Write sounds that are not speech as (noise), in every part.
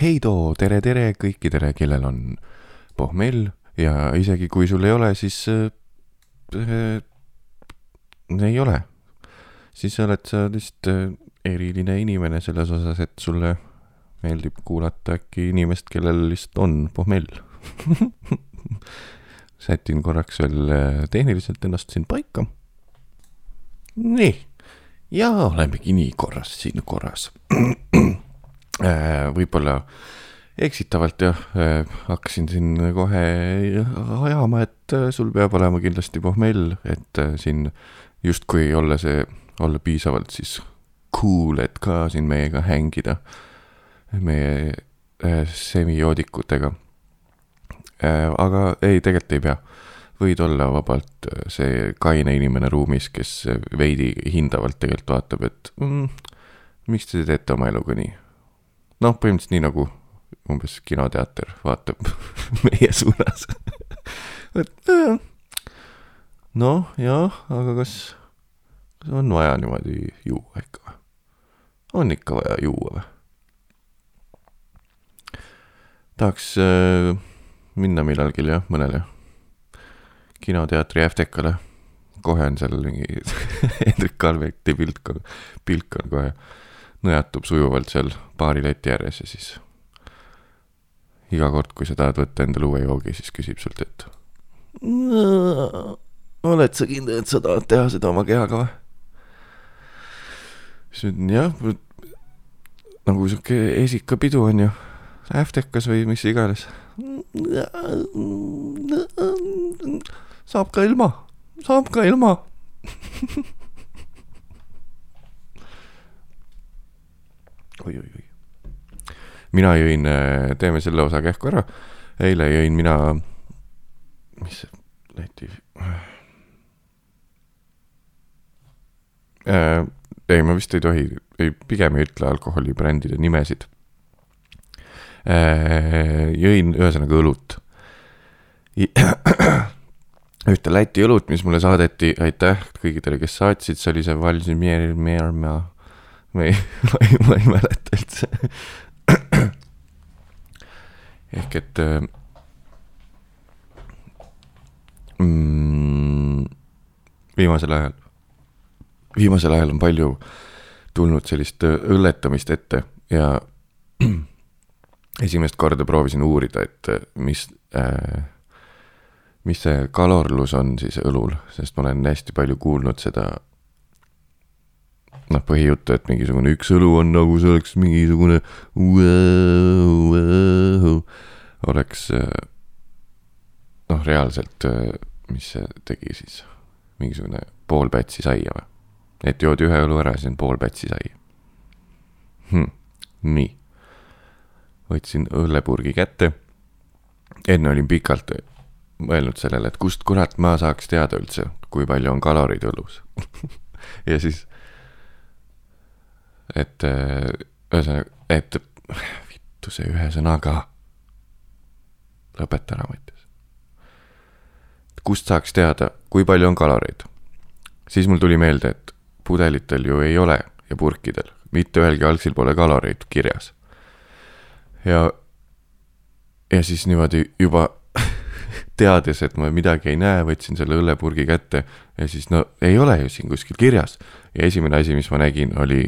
heidoo, tere, tere kõikidele, kellel on pohmell ja isegi kui sul ei ole, siis äh, äh, ei ole. siis oled sa lihtsalt äh, eriline inimene selles osas, et sulle meeldib kuulata äkki inimest, kellel lihtsalt on pohmell (laughs) sätin korraks veel äh, tehniliselt ennast siin paika. nii, ja olemegi nii korras siin korras (clears throat) võib-olla eksitavalt jah, äh, hakkasin siin kohe ajama, et äh, sul peab olema kindlasti pohmell, et siin justkui olla see, olla piisavalt siis cool, et ka siin meiega hängida, meie semioodikutega. aga ei, tegelikult ei pea. võid olla vabalt see kaine inimene ruumis, kes veidi hindavalt tegelikult vaatab, et mm, miks te teete oma eluga nii noh, põhimõtteliselt nii nagu umbes kinoteater vaatab (laughs) meie suunas et noh, jah, aga kas, kas on vaja niimoodi juua ikka või? on ikka vaja juua või? tahaks äh, minna millalgi jah, mõnele kinoteatri FTK-le. kohe on seal mingi (laughs) Hendrik Kalveti pilt, pilk on kohe nõjatub sujuvalt seal baarileti ääres ja siis iga kord, kui sa tahad võtta endale uue joogi, siis küsib sult, et oled sa kindel, et sa tahad teha seda oma kehaga või? siis ütlen jah, nagu sihuke esikapidu on ju, äftekas või mis iganes. saab ka ilma, saab ka ilma oi-oi-oi. mina jõin, äh, teeme selle osa kähku ära. eile jõin mina, mis see Läti äh,. ei, ma vist ei tohi, ei, pigem ei ütle alkoholibrändide nimesid äh,. jõin ühesõnaga õlut (clears throat) ühte Läti õlut, mis mulle saadeti, aitäh kõigidele, kes saatsid, see oli see Valsimier, Meermaa ei, (laughs) ma ei, ma ei mäleta üldse. Ehk et äh, mm, viimasel ajal, viimasel ajal on palju tulnud sellist äh, õlletamist ette ja (clears throat) esimest korda proovisin uurida, et äh, mis äh,, mis see kalorlus on siis õlul, sest ma olen hästi palju kuulnud seda noh, põhijuttu, et mingisugune üks õlu on nagu see oleks mingisugune wow, oleks noh, reaalselt, mis see tegi siis, mingisugune pool pätsi saia või? et joodi ühe õlu ära, siis on pool pätsi saia hm,. nii, võtsin õllepurgi kätte, enne olin pikalt mõelnud sellele, et kust kurat ma saaks teada üldse, kui palju on kaloreid õlus. (laughs) Ja siis et äh, ühesõnaga, et vittu see ühesõnaga. lõpeta ära, Mattias. kust saaks teada, kui palju on kaloreid? siis mul tuli meelde, et pudelitel ju ei ole ja purkidel, mitte ühelgi algsil pole kaloreid kirjas. ja, ja siis niimoodi juba (laughs) teades, et ma midagi ei näe, võtsin selle õllepurgi kätte ja siis no ei ole ju siin kuskil kirjas. ja esimene asi, mis ma nägin, oli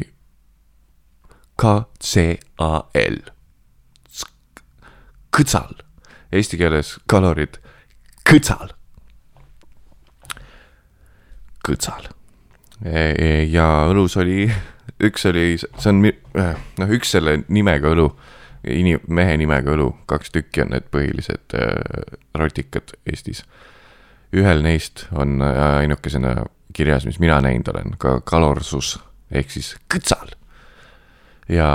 K-C-A-L. kõtsal, eesti keeles kalorid, kõtsal. kõtsal. E, e, ja õlus oli, üks oli, see on noh, üks selle nimega õlu, inim-, mehe nimega õlu, kaks tükki on need põhilised äh, rotikad Eestis. ühel neist on ainukesena kirjas, mis mina näinud olen, ka kalorsus ehk siis kõtsal ja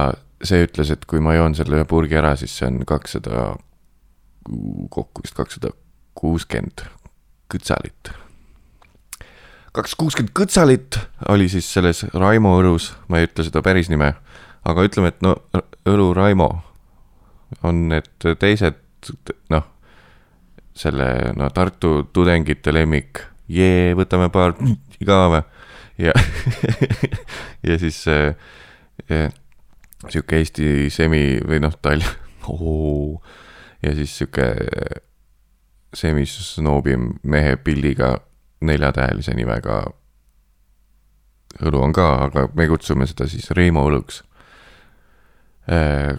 see ütles, et kui ma joon selle ühe purgi ära, siis see on kakssada, kokku vist kakssada kuuskümmend kõtsalit. kakssada kuuskümmend kõtsalit oli siis selles Raimo õlus, ma ei ütle seda päris nime, aga ütleme, et no õlu Raimo on need teised, noh, selle no Tartu tudengite lemmik, jee, võtame paar ka või, ja (laughs) ja siis äh, sihuke Eesti semi või noh, Tallinn (laughs) oh. ja siis sihuke semisnoobim mehe pildiga neljatähelise nimega õlu on ka, aga me kutsume seda siis Reimo õluks.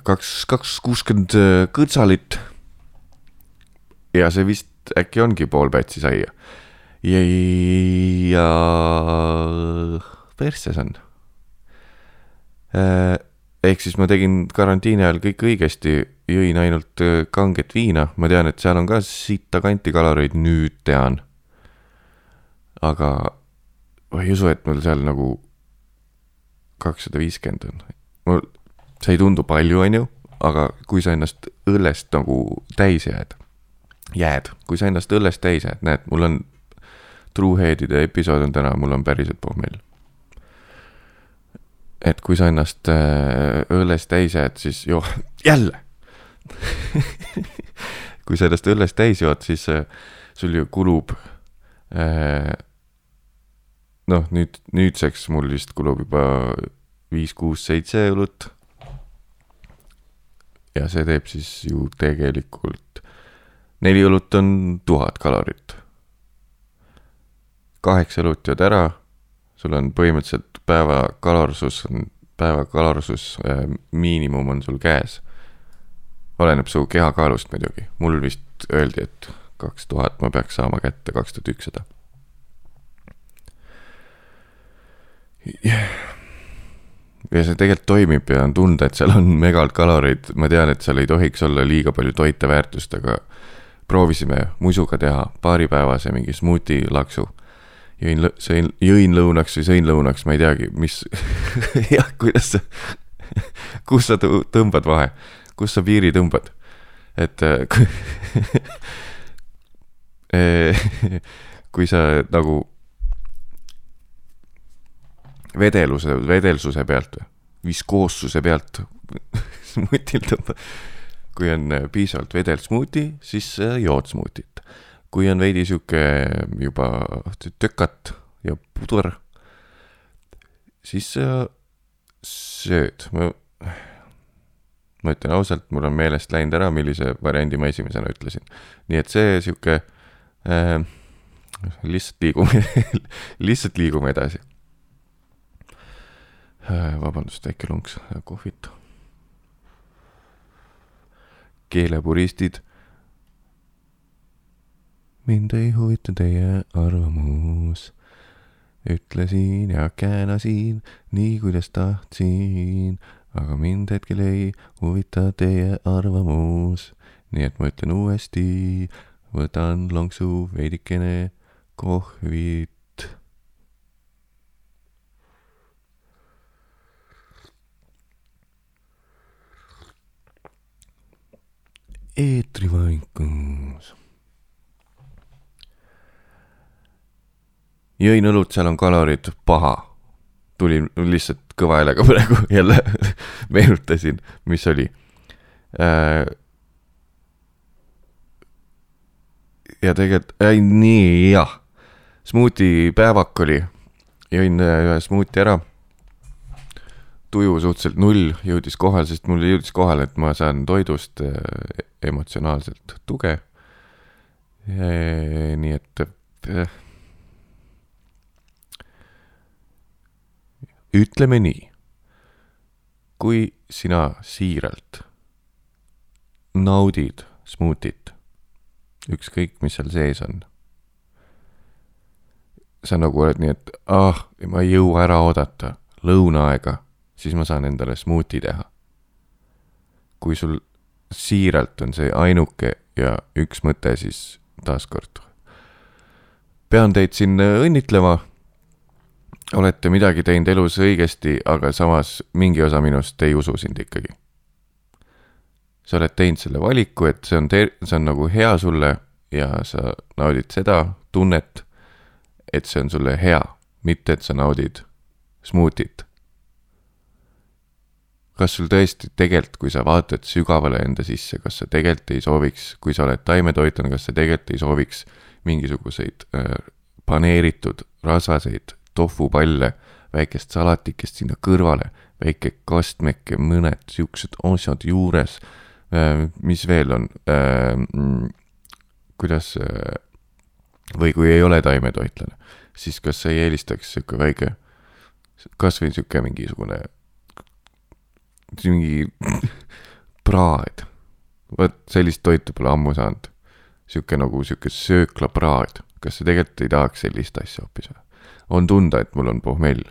kaks, kaks kuuskümmend kõrtsalit. ja see vist äkki ongi pool Pätsi saia. ja, ja persses on. Ehk siis ma tegin karantiini ajal kõik õigesti, jõin ainult kanget viina, ma tean, et seal on ka sita kanti kaloreid, nüüd tean. aga ma ei usu, et mul seal nagu kakssada viiskümmend on. mul, see ei tundu palju, on ju, aga kui sa ennast õllest nagu täis jääd, jääd, kui sa ennast õllest täis jääd, näed, mul on Trueheadide episood on täna, mul on päriselt pohmell. Et kui sa ennast äh, õllest täis jääd, siis joo, (laughs) jälle kui sa ennast õllest täis jood, siis äh, sul ju kulub äh, noh, nüüd, nüüdseks mul vist kulub juba viis, kuus, seitse õlut. ja see teeb siis ju tegelikult, neli õlut on tuhat kalorit. kaheksa õlut jood ära, sul on põhimõtteliselt päeva kalorsus päeva kalorsus äh, miinimum on sul käes. oleneb su kehakaalust muidugi, mul vist öeldi, et kaks tuhat ma peaks saama kätte, kaks tuhat ükssada ja see tegelikult toimib ja on tunda, et seal on megalt kaloreid, ma tean, et seal ei tohiks olla liiga palju toiteväärtust, aga proovisime musuga teha paaripäevase mingi smuuti laksu. Jõin, sõin, jõin lõunaks või sõin lõunaks, ma ei teagi, mis (laughs) jah, kuidas sa (laughs) kus sa tõmbad vahe, kus sa piiri tõmbad, et kui, (laughs) kui sa nagu vedeluse, vedelsuse pealt või, viskoossuse pealt smuutil tõmbab. kui on äh, piisavalt vedelt smuuti, siis äh, jood smuutit. Kui on veidi sihuke juba tökat ja puder, siis äh, sööd. ma, ma ütlen ausalt, mul on meelest läinud ära, millise variandi ma esimesena ütlesin. nii et see sihuke äh, lihtsalt liigume (laughs) lihtsalt liigume edasi Äh, vabandust, väike lonks kohvit. keelepuristid. Mind ei huvita teie arvamus. ütlesin ja käänasin nii, kuidas tahtsin, aga mind hetkel ei huvita teie arvamus. nii et ma ütlen uuesti, võtan lonksu veidikene kohvit. eetrivaikus. Jõin õlut, seal on kalorid, paha. tulin lihtsalt kõva häälega (laughs) praegu jälle meenutasin, mis oli äh,. ja tegelikult, ei nii jah, smuuti päevak oli, jõin ühe smuuti ära tuju suhteliselt null jõudis kohale, sest mul jõudis kohale, et ma saan toidust äh, emotsionaalselt tuge. nii et ütleme nii, kui sina siiralt naudid smuutit, ükskõik, mis seal sees on, sa nagu oled nii, et ah, ma ei jõua ära oodata lõunaaega siis ma saan endale smuuti teha. kui sul siiralt on see ainuke ja üks mõte, siis taaskord pean teid siin õnnitlema. Olete midagi teinud elus õigesti, aga samas mingi osa minust ei usu sind ikkagi. sa oled teinud selle valiku, et see on see on nagu hea sulle ja sa naudid seda tunnet, et see on sulle hea, mitte et sa naudid smuutit kas sul tõesti tegelikult, kui sa vaatad sügavale enda sisse, kas sa tegelikult ei sooviks, kui sa oled taimetoitlane, kas sa tegelikult ei sooviks mingisuguseid äh, paneeritud rasvaseid tofupalle, väikest salatikest sinna kõrvale, väike kastmeke, mõned siuksed asjad juures. mis veel on? Mm, kuidas, või kui ei ole taimetoitlane, siis kas sa ei eelistaks sihuke väike, kasvõi sihuke mingisugune, mingi (clears throat) praad. vot sellist toitu pole ammu saanud. sihuke nagu sihuke sööklapraad, kas sa tegelikult ei tahaks sellist asja hoopis või? On tunda, et mul on pohmell,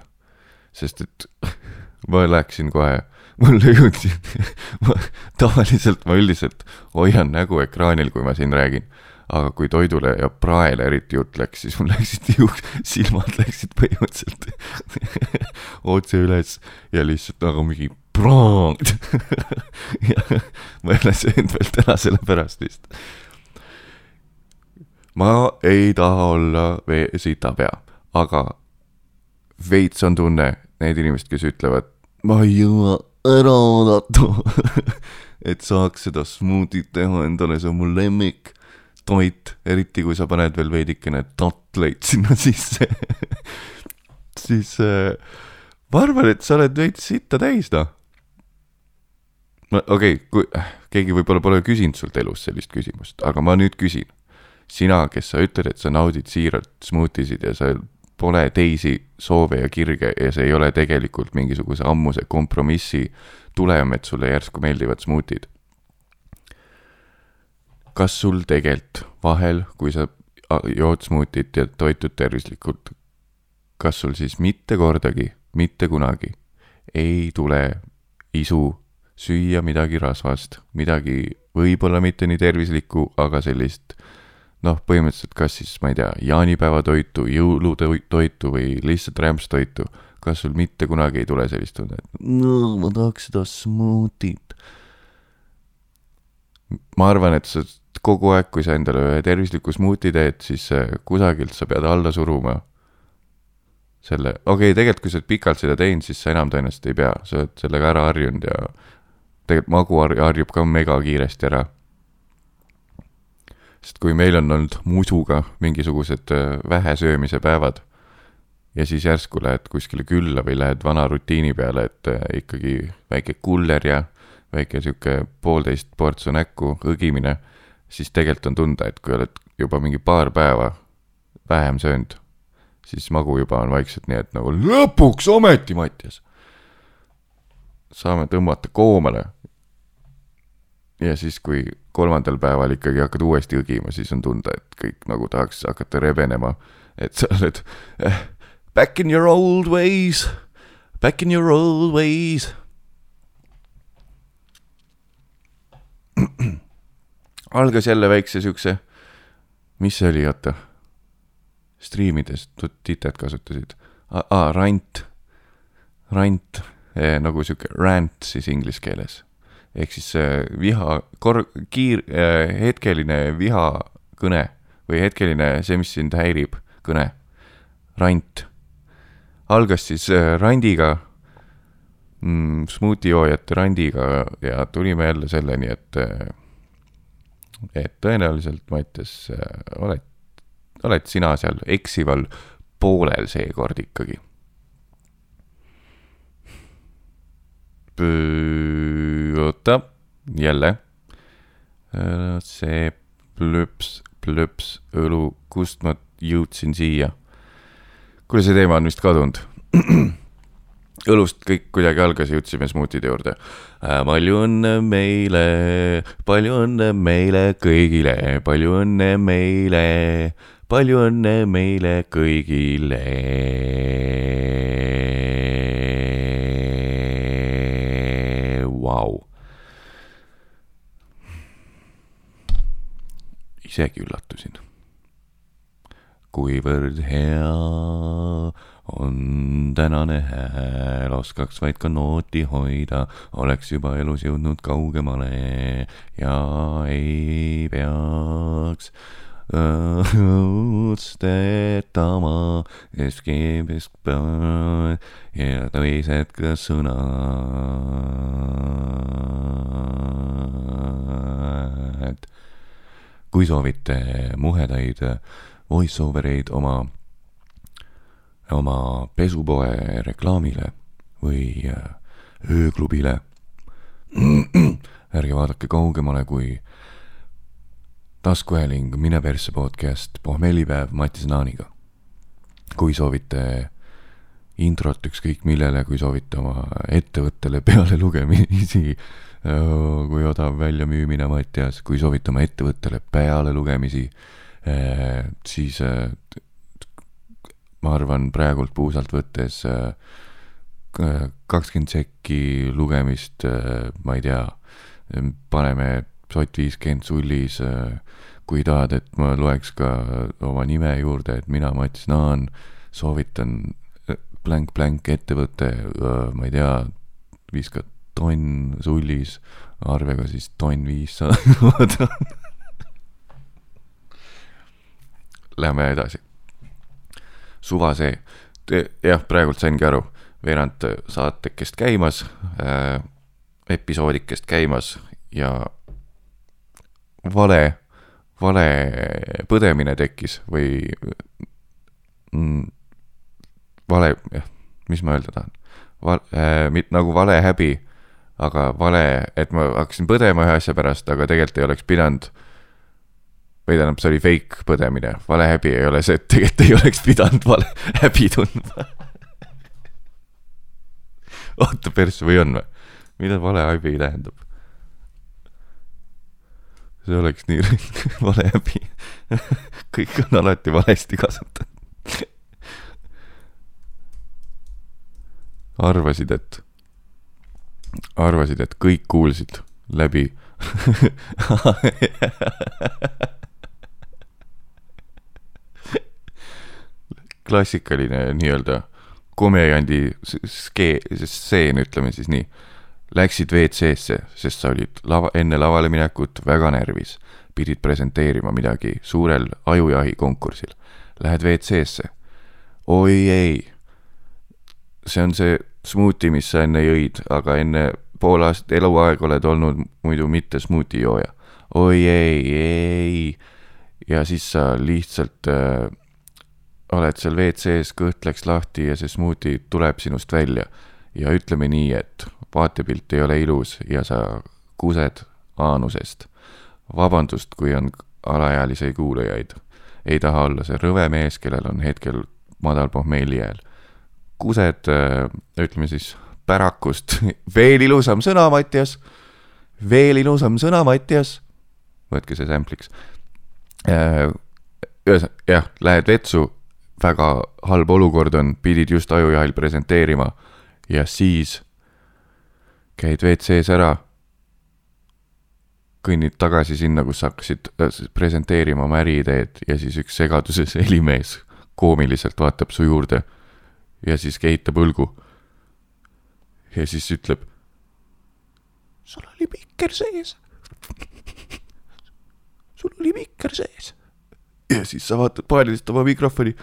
sest et (laughs) ma läksin kohe, mul jõudsid (laughs) ma tavaliselt ma üldiselt hoian nägu ekraanil, kui ma siin räägin. aga kui toidule ja praele eriti jutt läks, siis mul läksid (laughs) juuk-, silmad läksid põhimõtteliselt otse üles ja lihtsalt nagu mingi praad ja ma ei ole söönud veel täna sellepärast vist. ma ei taha olla sitapea, aga veits on tunne, need inimesed, kes ütlevad, ma ei jõua ära oodata (laughs) et saaks seda smuutit teha endale, see on mu lemmik toit, eriti kui sa paned veel veidikene tatleid sinna (laughs) sisse siis äh, ma arvan, et sa oled veits sitta täis, noh. okei okay,, kui keegi võib-olla pole küsinud sult elus sellist küsimust, aga ma nüüd küsin. sina, kes sa ütled, et sa naudid siiralt smuutisid ja sa pole teisi soove ja kirge ja see ei ole tegelikult mingisuguse ammuse kompromissi tulem, et sulle järsku meeldivad smuutid. kas sul tegelikult vahel, kui sa jood smuutit ja toitud tervislikult, kas sul siis mitte kordagi, mitte kunagi ei tule isu süüa midagi rasvast, midagi võib-olla mitte nii tervislikku, aga sellist noh, põhimõtteliselt kas siis, ma ei tea, jaanipäevatoitu, jõulutoitu või lihtsalt rämpstoitu, kas sul mitte kunagi ei tule sellist tunnet, no ma tahaks seda smuutit. ma arvan, et sa kogu aeg, kui sa endale ühe tervisliku smuuti teed, siis kusagilt sa pead alla suruma selle, okei okay,, tegelikult kui sa oled pikalt seda teinud, siis sa enam tõenäoliselt ei pea, sa oled sellega ära harjunud ja tegelikult magu harjub ka mega kiiresti ära sest kui meil on olnud musuga mingisugused äh, vähesöömise päevad ja siis järsku lähed kuskile külla või lähed vana rutiini peale, et äh, ikkagi väike kuller ja väike sihuke poolteist portsu näkku õgimine, siis tegelikult on tunda, et kui oled juba mingi paar päeva vähem söönud, siis magu juba on vaikselt nii, et nagu lõpuks ometi, Mattias. saame tõmmata koomale ja siis, kui kolmandal päeval ikkagi hakkad uuesti õgima, siis on tunda, et kõik nagu tahaks hakata rebenema. et sa oled eh, back in your old ways, back in your old ways. (clears throat) algas jälle väikse siukse, mis see oli, oota, striimides titet kasutasid, aa, rant, rant eh,, nagu sihuke rant siis inglise keeles ehk siis viha, kor-, kiir-, äh, hetkeline vihakõne või hetkeline see, mis sind häirib, kõne, rant. algas siis äh, randiga mm,, smuuti joojate randiga ja tulime jälle selleni, et, äh, et tõenäoliselt, Mattias, oled, oled sina seal eksival poolel seekord ikkagi oota, jälle. Äh, see plöps, plöps õlu, kust ma jõudsin siia? kuule, see teema on vist kadunud. (clears throat) õlust kõik kuidagi algas, jõudsime smuutide juurde. Äh, palju õnne meile, palju õnne meile kõigile, palju õnne meile, palju õnne meile kõigile isegi üllatusin. kuivõrd hea on tänane hääl, oskaks vaid ka nooti hoida, oleks juba elus jõudnud kaugemale ja ei peaks õõtstetama, kui soovite muhedaid voice-over eid oma, oma pesupoe reklaamile või ööklubile. ärge vaadake kaugemale kui taskuhääling Mine persse podcast pohmellipäev Mattis Naaniga. kui soovite introt ükskõik millele, kui soovite oma ettevõttele pealelugemisi, (laughs) kui odav väljamüümine Mattias, kui soovite oma ettevõttele pealelugemisi, siis ma arvan praegult puusalt võttes kakskümmend sekki lugemist, ma ei tea, paneme sott viiskümmend sullis, kui tahad, et ma loeks ka oma nime juurde, et mina, Mats Naan, soovitan blank-blank ettevõte, ma ei tea, viskad tonn sullis, arvega siis tonn viissada. Lähme edasi. suva see, jah, praegult saingi aru, veerand saatekest käimas äh,, episoodikest käimas ja vale, vale põdemine tekkis või mm, vale, jah, mis ma öelda tahan, val- äh,, nagu vale häbi, aga vale, et ma hakkasin põdema ühe asja pärast, aga tegelikult ei oleks pidanud või tähendab, see oli fake põdemine, vale häbi ei ole see, et tegelikult ei oleks pidanud vale (laughs) häbi tundma oota, persse või on või? mida vale häbi tähendab? see oleks nii (laughs) vale häbi kõik on alati valesti kasutatud arvasid, et, arvasid, et kõik kuulsid läbi klassikaline nii-öelda komejandi skee-, stseen, ütleme siis nii. Läksid WC-sse, sest sa olid lava, enne lavale minekut väga närvis. pidid presenteerima midagi suurel ajujahi konkursil. Lähed WC-sse. oi ei see on see smuuti, mis sa enne jõid, aga enne pool aastat eluaeg oled olnud muidu mitte smuuti jooja. oi ei, ei. ja siis sa lihtsalt äh, oled seal WC-s, kõht läks lahti ja see smuuti tuleb sinust välja. ja ütleme nii, et vaatepilt ei ole ilus ja sa kused aanusest. vabandust, kui on alaealisi kuulajaid. ei taha olla see rõve mees, kellel on hetkel madal pohmeelijääl kused, äh, ütleme siis pärakust, (laughs) veel ilusam sõna, Mattias. veel ilusam sõna, Mattias. võtke see sampliks. Äh, ühesõnaga, jah, lähed vetsu, väga halb olukord on, pidid just ajujahil presenteerima ja siis käid WC-s ära, kõnnid tagasi sinna, kus hakkasid äh, presenteerima oma äriideed ja siis üks segaduses (laughs) helimees koomiliselt vaatab su juurde ja siis kehitab õlgu. ja siis ütleb. sul oli mikker sees. (laughs) sul oli mikker sees. ja siis sa vaatad paaniliselt oma mikrofoni. (laughs)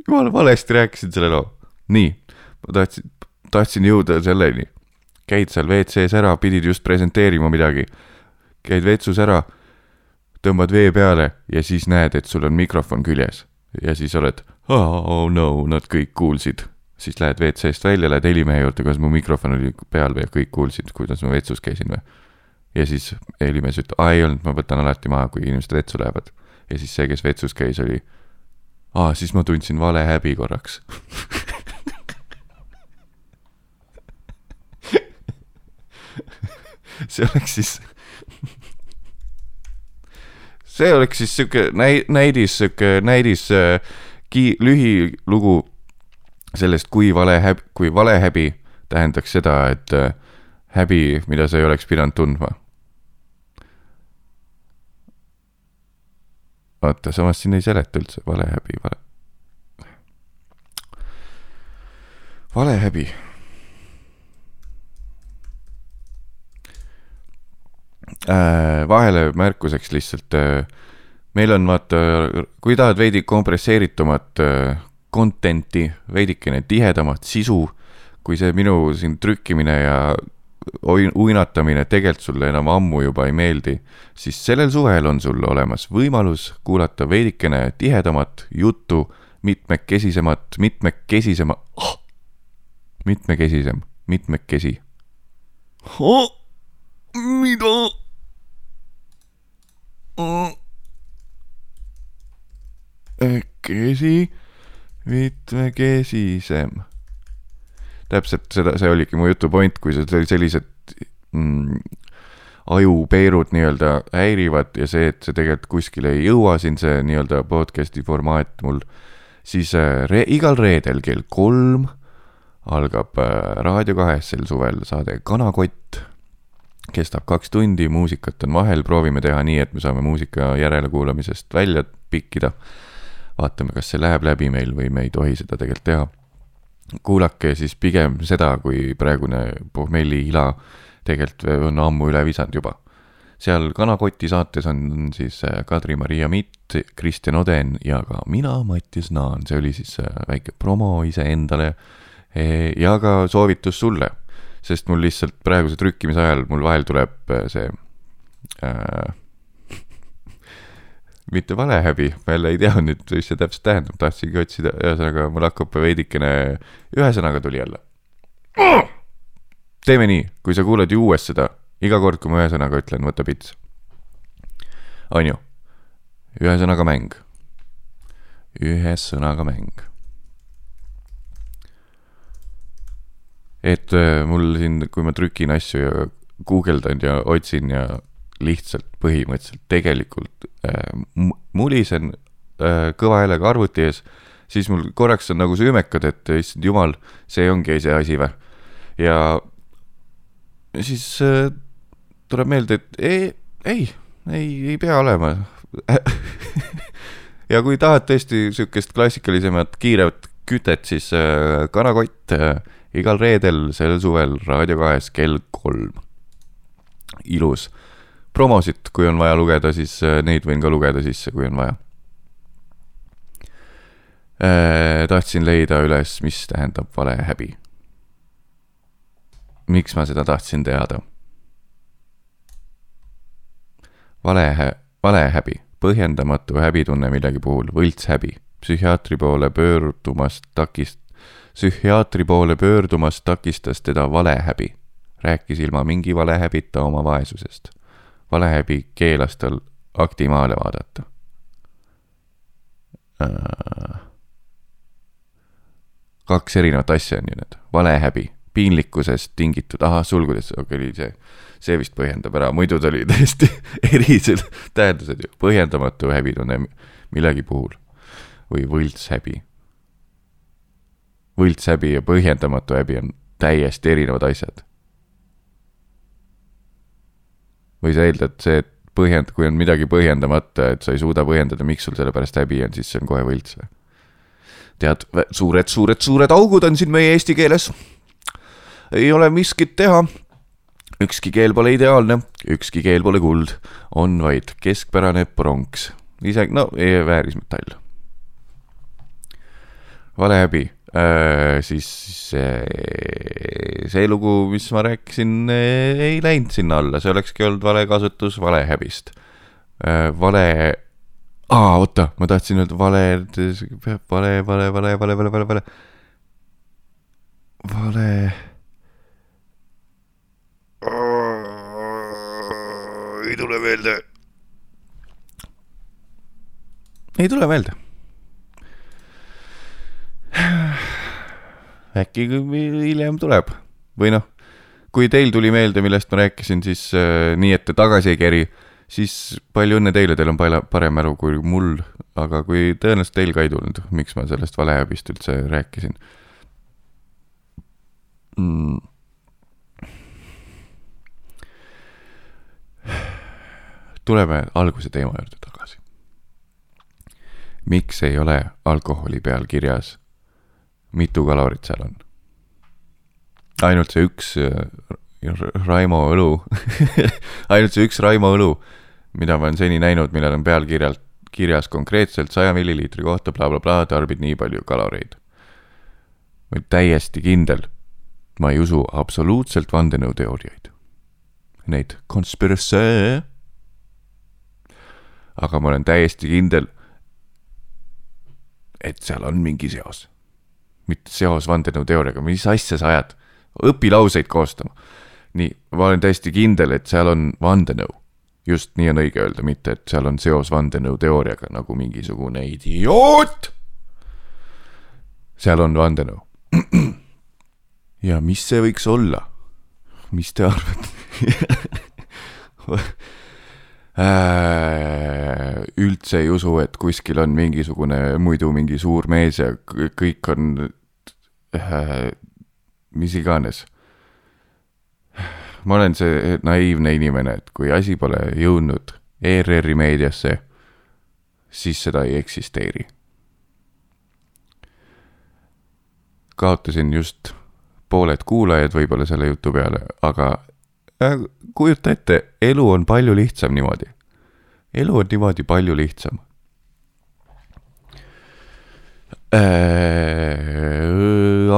jumala valesti rääkisin selle loo. nii, ma tahtsin, tahtsin jõuda selleni. käid seal WC-s ära, pidid just presenteerima midagi. käid vetsus ära tõmbad vee peale ja siis näed, et sul on mikrofon küljes. ja siis oled, oh no, nad kõik kuulsid. siis lähed WC-st välja, lähed helimehe juurde, kas mu mikrofon oli peal või kõik kuulsid, kuidas ma vetsus käisin või. ja siis helimees ütleb, aa ei olnud, ma võtan alati maha, kui inimesed vetsu lähevad. ja siis see, kes vetsus käis, oli, aa, siis ma tundsin vale häbi korraks (laughs) see oleks siis see oleks siis sihuke näi-, näidis, sihuke näidis äh, ki-, lühilugu sellest, kui vale häb-, kui valehäbi tähendaks seda, et äh, häbi, mida sa ei oleks pidanud tundma. vaata, samas siin ei seleta üldse valehäbi, vale. valehäbi äh, vahele märkuseks lihtsalt äh,. meil on vaata, kui tahad veidi kompresseeritumat äh, content'i, veidikene tihedamat sisu, kui see minu siin trükkimine ja uinatamine tegelikult sulle enam ammu juba ei meeldi, siis sellel suvel on sul olemas võimalus kuulata veidikene tihedamat juttu mitmekesisemat, mitmekesisema oh!, mitmekesisem, mitmekesi oh!. mida? kesi, mitmekesisem. täpselt seda, see oligi mu jutu point, kui see sellised mm, ajupeerud nii-öelda häirivad ja see, et see tegelikult kuskile ei jõua siin see nii-öelda podcast'i formaat mul, siis äh, re igal reedel kell kolm algab äh, Raadio kahes sel suvel saade Kanakott. Kestab kaks tundi, muusikat on vahel, proovime teha nii, et me saame muusika järelekuulamisest välja pikkida. vaatame, kas see läheb läbi meil või me ei tohi seda tegelikult teha. kuulake siis pigem seda, kui praegune pohmelli ila tegelikult on ammu üle visanud juba seal Kanakoti saates on siis äh, Kadri-Maria Mitt, Kristjan Oden ja ka mina, Mattias Naan, see oli siis äh, väike promo iseendale eh, ja ka soovitus sulle, sest mul lihtsalt praeguse trükkimise ajal mul vahel tuleb äh, see äh, (laughs) mitte valehäbi, ma jälle ei tea nüüd, mis see täpselt tähendab, tahtsingi otsida, ühesõnaga mul hakkab veidikene, ühesõnaga tuli jälle. teeme nii, kui sa kuulad ju uuesti seda, iga kord, kui ma ühesõnaga ütlen, võta pits. on ju? ühesõnaga mäng. ühesõnaga mäng. Et äh, mul siin, kui ma trükin asju ja guugeldan ja otsin ja lihtsalt põhimõtteliselt tegelikult äh, mulisen äh, kõva häälega arvuti ees, siis mul korraks on nagu süümekad, et issand jumal, see ongi see asi või. ja siis äh, tuleb meelde, et ei, ei, ei, ei pea olema. (laughs) ja kui tahad tõesti sihukest klassikalisemat kiiret kütet, siis äh, kanakott äh, igal reedel sel suvel Raadio kahes kell kolm. ilus promosid, kui on vaja lugeda, siis äh, neid võin ka lugeda sisse, kui on vaja. tahtsin leida üles, mis tähendab valehäbi. miks ma seda tahtsin teada? vale, valehäbi, põhjendamatu häbitunne millegi puhul, võltshäbi, psühhiaatri poole pöördumast takist-, psühhiaatri poole pöördumast takistas teda valehäbi. rääkis ilma mingi valehäbita oma vaesusest valehäbi keelas tal akti maale vaadata äh.. kaks erinevat asja on ju need, valehäbi, piinlikkusest tingitud, ahah, sulgudes, okay,, see, see vist põhjendab ära, muidu ta oli täiesti (laughs) erised tähendused ju, põhjendamatu häbitunne millegi puhul või võltshäbi. Võltshäbi ja põhjendamatu häbi on täiesti erinevad asjad või sa eeldad see, et põhjend-, kui on midagi põhjendamata, et sa ei suuda põhjendada, miks sul selle pärast häbi on, siis see on kohe võlts või? tead, suured, suured, suured augud on siin meie eesti keeles. ei ole miskit teha. ükski keel pole ideaalne, ükski keel pole kuld, on vaid keskpärane pronks, isegi no väärismetall. valehäbi äh,, Äh, siis see, see lugu, mis ma rääkisin, ei läinud sinna alla, see olekski olnud vale kasutus vale häbist. Äh, vale, aa, oota, ma tahtsin öelda vale, vale, vale, vale, vale, vale, vale, vale. vale. ei tule meelde. ei tule meelde äkki hiljem tuleb või noh, kui teil tuli meelde, millest ma rääkisin, siis äh, nii, et te tagasi ei keri, siis palju õnne teile, teil on palju parem mälu kui mul, aga kui tõenäoliselt teil ka ei tulnud, miks ma sellest valehäbist üldse rääkisin mm.. tuleme alguse teema juurde tagasi. miks ei ole alkoholi peal kirjas mitu kalorit seal on? ainult see üks äh, Raimo õlu (laughs) ainult see üks Raimo õlu, mida ma olen seni näinud, millel on pealkirjalt, kirjas konkreetselt saja milliliitri kohta blablabla bla,, tarbid nii palju kaloreid. ma olen täiesti kindel, ma ei usu absoluutselt vandenõuteooriaid. Neid conspiracy, aga ma olen täiesti kindel, et seal on mingi seos. Mitte seos vandenõuteooriaga, mis asja sa ajad? õpi lauseid koostama. nii, ma olen täiesti kindel, et seal on vandenõu. just nii on õige öelda, mitte et seal on seos vandenõuteooriaga nagu mingisugune idioot. seal on vandenõu. (clears throat) ja mis see võiks olla? mis te arvate (laughs) Äh, üldse ei usu, et kuskil on mingisugune muidu mingi suur mees ja kõik on äh, mis iganes. ma olen see naiivne inimene, et kui asi pole jõudnud ERR-i meediasse, siis seda ei eksisteeri. kaotasin just pooled kuulajad võib-olla selle jutu peale, aga Äh, kujuta ette, elu on palju lihtsam niimoodi. elu on niimoodi palju lihtsam äh,.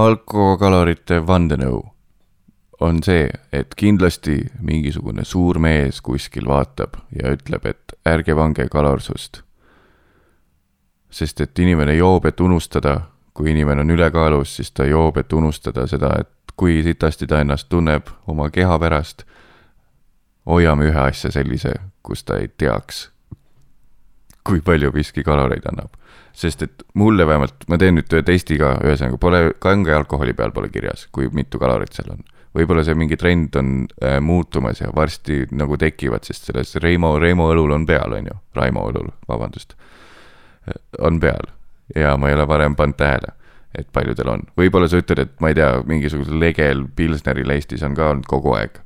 alkokalorite vandenõu on see, et kindlasti mingisugune suur mees kuskil vaatab ja ütleb, et ärge pange kalorsust. sest et inimene joob, et unustada, kui inimene on ülekaalus, siis ta joob, et unustada seda, et kui sitasti ta ennast tunneb oma keha pärast hoiame ühe asja sellise, kus ta ei teaks, kui palju viski kaloreid annab. sest et mulle vähemalt, ma teen nüüd testi ka, ühesõnaga pole, kange alkoholi peal pole kirjas, kui mitu kalorit seal on. võib-olla see mingi trend on äh, muutumas ja varsti nagu tekivad, sest selles Reimo, Reimo õlul on peal, on ju, Raimo õlul, vabandust, äh, on peal ja ma ei ole varem pannud tähele et palju tal on. võib-olla sa ütled, et ma ei tea, mingisugusel legel Pilsneril Eestis on ka olnud kogu aeg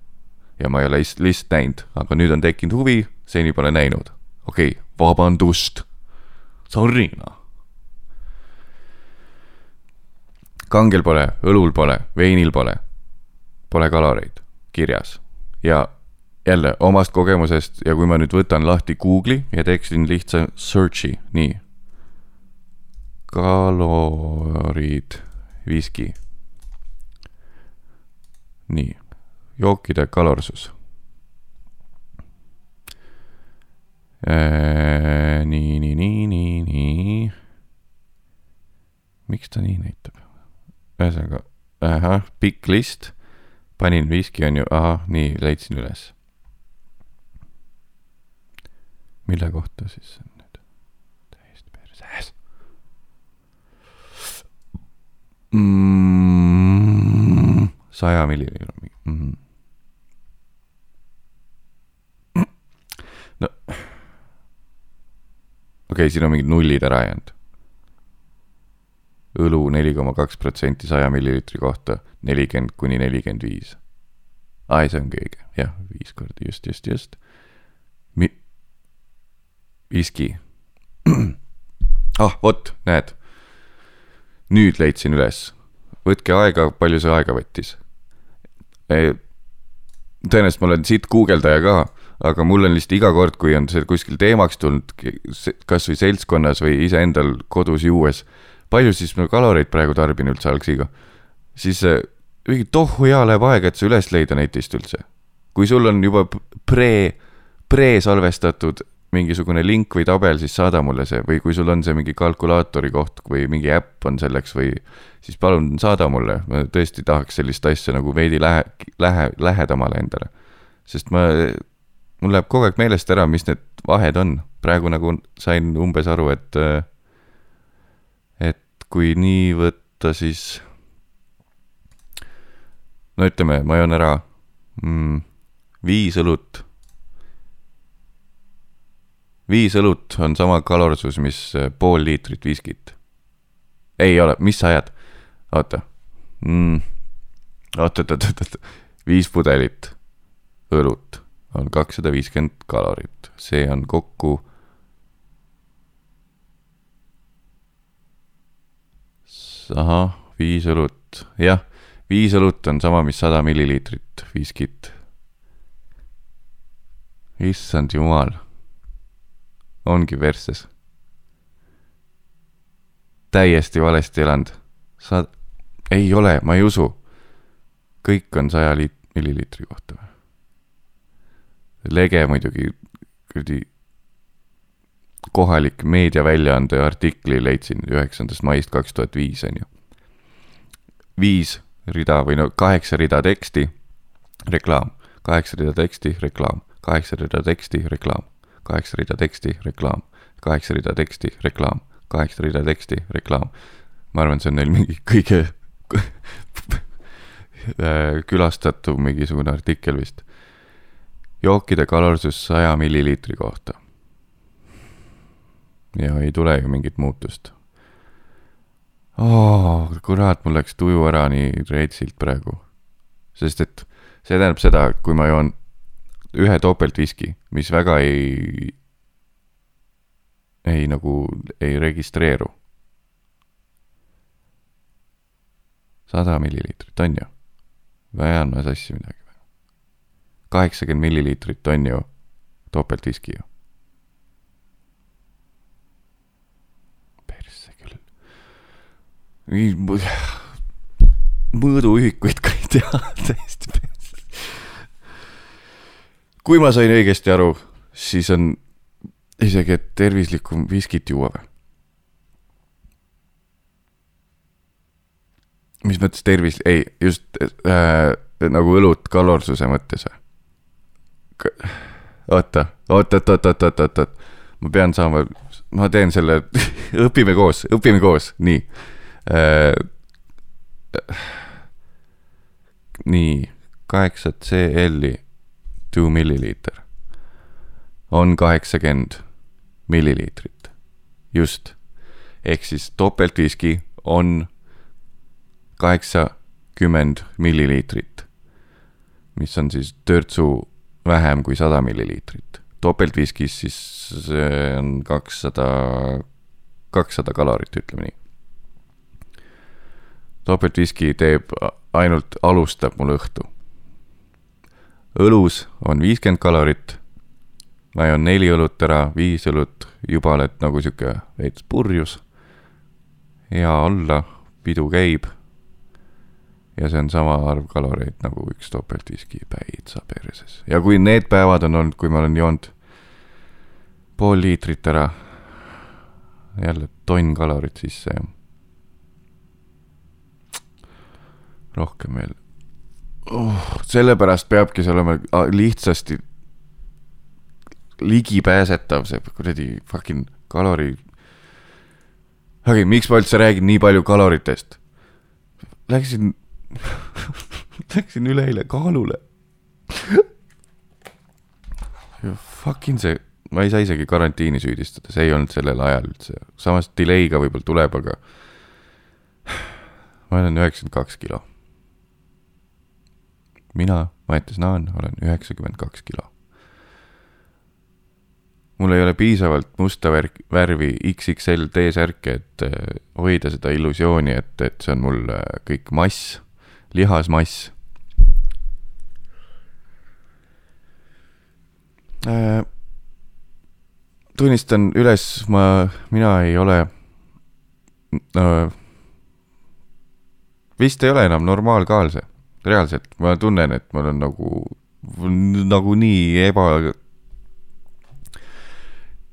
ja ma ei ole lihtsalt näinud, aga nüüd on tekkinud huvi, seni pole näinud. okei okay,, vabandust. Sorry noh. kangel pole, õlul pole, veinil pole, pole kaloreid kirjas ja jälle omast kogemusest ja kui ma nüüd võtan lahti Google'i ja teeksin lihtsa search'i, nii. kalorid, viski. nii jookide kalorsus. Äh, nii, nii, nii, nii, nii. miks ta nii näitab? ühesõnaga, ahah, pikk list, panin viski on ju, ahah, nii, leidsin üles. mille kohta siis on nüüd? täiesti perses mm,. saja milliliitri mm. -hmm (clears throat) no okei okay,, siin on mingid nullid ära jäänud. õlu neli koma kaks protsenti saja milliliitri kohta, nelikümmend kuni nelikümmend viis. aa, see ongi õige, jah, viis korda, just, just, just. Mi-, viski. (clears throat) ah, vot, näed. nüüd leidsin üles. võtke aega, palju see aega võttis. tõenäoliselt ma olen siit guugeldaja ka aga mul on lihtsalt iga kord, kui on see kuskil teemaks tulnud, kasvõi seltskonnas või iseendal kodus juues, palju siis ma kaloreid praegu tarbin üldse algsiga, siis mingi tohu hea läheb aega, et see üles leida netist üldse. kui sul on juba pre, pre-salvestatud mingisugune link või tabel, siis saada mulle see või kui sul on see mingi kalkulaatori koht või mingi äpp on selleks või siis palun saada mulle, ma tõesti tahaks sellist asja nagu veidi lähe, lähe, lähedamale endale. sest ma mul läheb kogu aeg meelest ära, mis need vahed on. praegu nagu sain umbes aru, et, et kui nii võtta, siis no ütleme, ma joon ära mm, viis õlut. viis õlut on sama kalorsus, mis pool liitrit viskit. ei ole, mis sa ajad? oota mm,. oot, oot, oot, oot, viis pudelit õlut on kakssada viiskümmend kalorit, see on kokku ahah, viis õlut, jah, viis õlut on sama, mis sada milliliitrit viskit. issand jumal, ongi persses. täiesti valesti elanud, sa, ei ole, ma ei usu. kõik on saja liit-, milliliitri kohta või? Lege muidugi kuradi kohalik meediaväljaande artikli leidsin üheksandast maist kaks tuhat viis, on ju. viis rida või no kaheksa rida teksti, reklaam, kaheksa rida teksti, reklaam, kaheksa rida teksti, reklaam, kaheksa rida teksti, reklaam, kaheksa rida teksti, reklaam, kaheksa rida teksti, reklaam. ma arvan, see on neil mingi kõige (laughs) külastatum mingisugune artikkel vist. Jookide kalorsus saja milliliitri kohta. ja ei tule ju mingit muutust oh,. kurat, mul läks tuju ära nii reetsilt praegu. sest et see tähendab seda, et kui ma joon ühe topeltviski, mis väga ei, ei nagu, ei registreeru. sada milliliitrit, on ju? või ajan ma sassi midagi? Kaheksakümmend milliliitrit on ju topeltviski ju (sighs) mõõduühikuid ka ei tea (laughs) täiesti. kui ma sain õigesti aru, siis on isegi, et tervislikum viskit juua või? mis mõttes tervis, ei, just äh, nagu õlut kalorsuse mõttes või? Oota, oot, oot, oot, oot, oot, oot, oot, ma pean saama, ma teen selle (laughs) õpime koos, õpime koos, nii. Äh, nii, kaheksa CL-i, two milliliiter on kaheksakümmend milliliitrit, just. ehk siis topeltviski on kaheksakümmend milliliitrit, mis on siis törtsu vähem kui sada milliliitrit. topeltviskis siis see on kakssada, kakssada kalorit, ütleme nii topeltviski teeb ainult, alustab mul õhtu. õlus on viiskümmend kalorit. ma joon neli õlut ära, viis õlut, juba oled nagu sihuke veits purjus. hea olla, pidu käib. Ja see on sama arv kaloreid nagu üks topeltviski päitsa perses. ja kui need päevad on olnud, kui ma olen joonud pool liitrit ära, jälle tonn kalorit sisse rohkem veel oh,. sellepärast peabki see olema lihtsasti ligipääsetav, see kuradi fucking kalori. okei okay,, miks ma üldse räägin nii palju kaloritest? Läksin (laughs) läksin üleeile kaalule. Fucking see, ma ei saa isegi karantiini süüdistada, see ei olnud sellel ajal üldse, samas delay'ga võib-olla tuleb, aga (sighs) ma olen üheksakümmend kaks kilo. Mina, Mattias Naan, olen üheksakümmend kaks kilo. mul ei ole piisavalt musta värk, värvi XXL T-särke, et äh, hoida seda illusiooni, et, et see on mul äh, kõik mass, lihasmass äh,. tunnistan üles, ma, mina ei ole äh, vist ei ole enam normaalkaalse reaalselt, ma tunnen, et mul on nagu, nagu nii eba,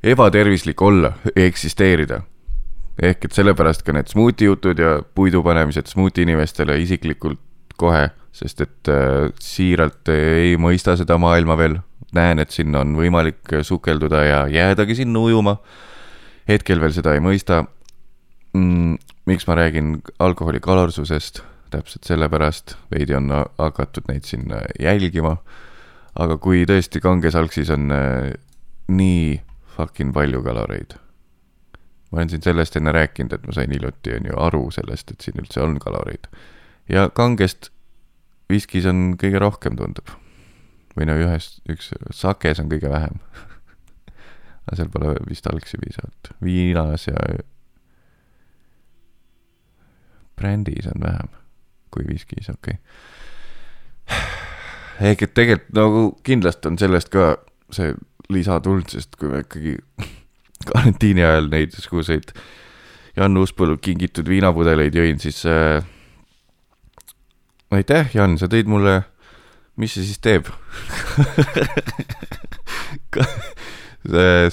ebatervislik olla, eksisteerida. ehk et sellepärast ka need smuuti jutud ja puidu panemised smuuti inimestele isiklikult kohe, sest et äh, siiralt ei mõista seda maailma veel. näen, et sinna on võimalik sukelduda ja jäädagi sinna ujuma. hetkel veel seda ei mõista mm,. miks ma räägin alkoholi kalorsusest täpselt sellepärast veidi on hakatud neid siin jälgima. aga kui tõesti kanges algsis on äh, nii fucking palju kaloreid. ma olen siin sellest enne rääkinud, et ma sain hiljuti on ju aru sellest, et siin üldse on kaloreid. Ja kangest viskis on kõige rohkem, tundub. või no ühes, üks, sakes on kõige vähem (laughs) aga seal pole vist algsi piisavalt. viinas ja brändis on vähem kui viskis, okei okay.. (sighs) ehk et tegelikult nagu kindlasti on sellest ka see lisatuld, sest kui me ikkagi (laughs) karantiini ajal neid niisuguseid Jan Uuspõllu kingitud viinapudeleid jõin, siis äh, aitäh, Jan, sa tõid mulle, mis see siis teeb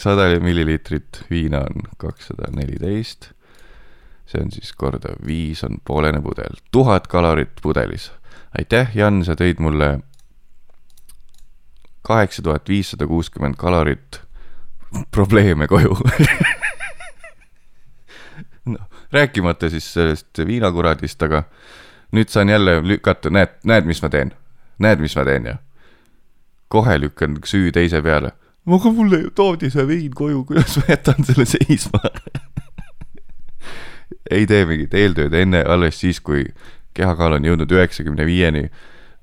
sada milliliitrit viina on kakssada neliteist. see on siis korda viis on poolene pudel, tuhat kalorit pudelis. aitäh, Jan, sa tõid mulle kaheksa tuhat viissada kuuskümmend kalorit probleeme koju (laughs) noh, rääkimata siis sellest viinakuradist, aga nüüd saan jälle lükata, näed, näed, mis ma teen, näed, mis ma teen ja kohe lükkan süü teise peale. aga mulle ju toodi see vein koju, kuidas ma jätan selle seisma? (laughs) Ei tee mingit eeltööd enne, alles siis, kui kehakaal on jõudnud üheksakümne viieni,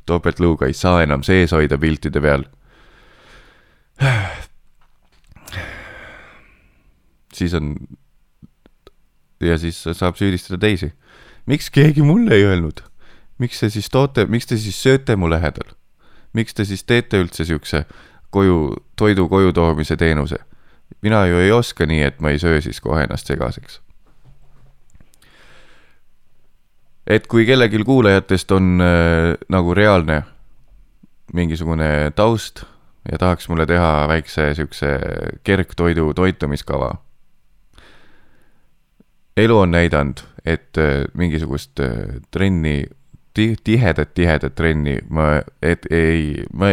topeltlõuga ei saa enam sees hoida piltide peal. Siis on ja siis saab süüdistada teisi. Miks keegi mulle ei öelnud? miks te siis toote, miks te siis sööte mu lähedal? miks te siis teete üldse siukse koju, toidu koju toomise teenuse? mina ju ei oska nii, et ma ei söö siis kohe ennast segaseks. et kui kellelgi kuulajatest on äh, nagu reaalne mingisugune taust ja tahaks mulle teha väikse siukse kergtoidu toitumiskava elu on näidanud, et äh, mingisugust äh, trenni, tihedat, tihedat trenni ma, et ei, ma,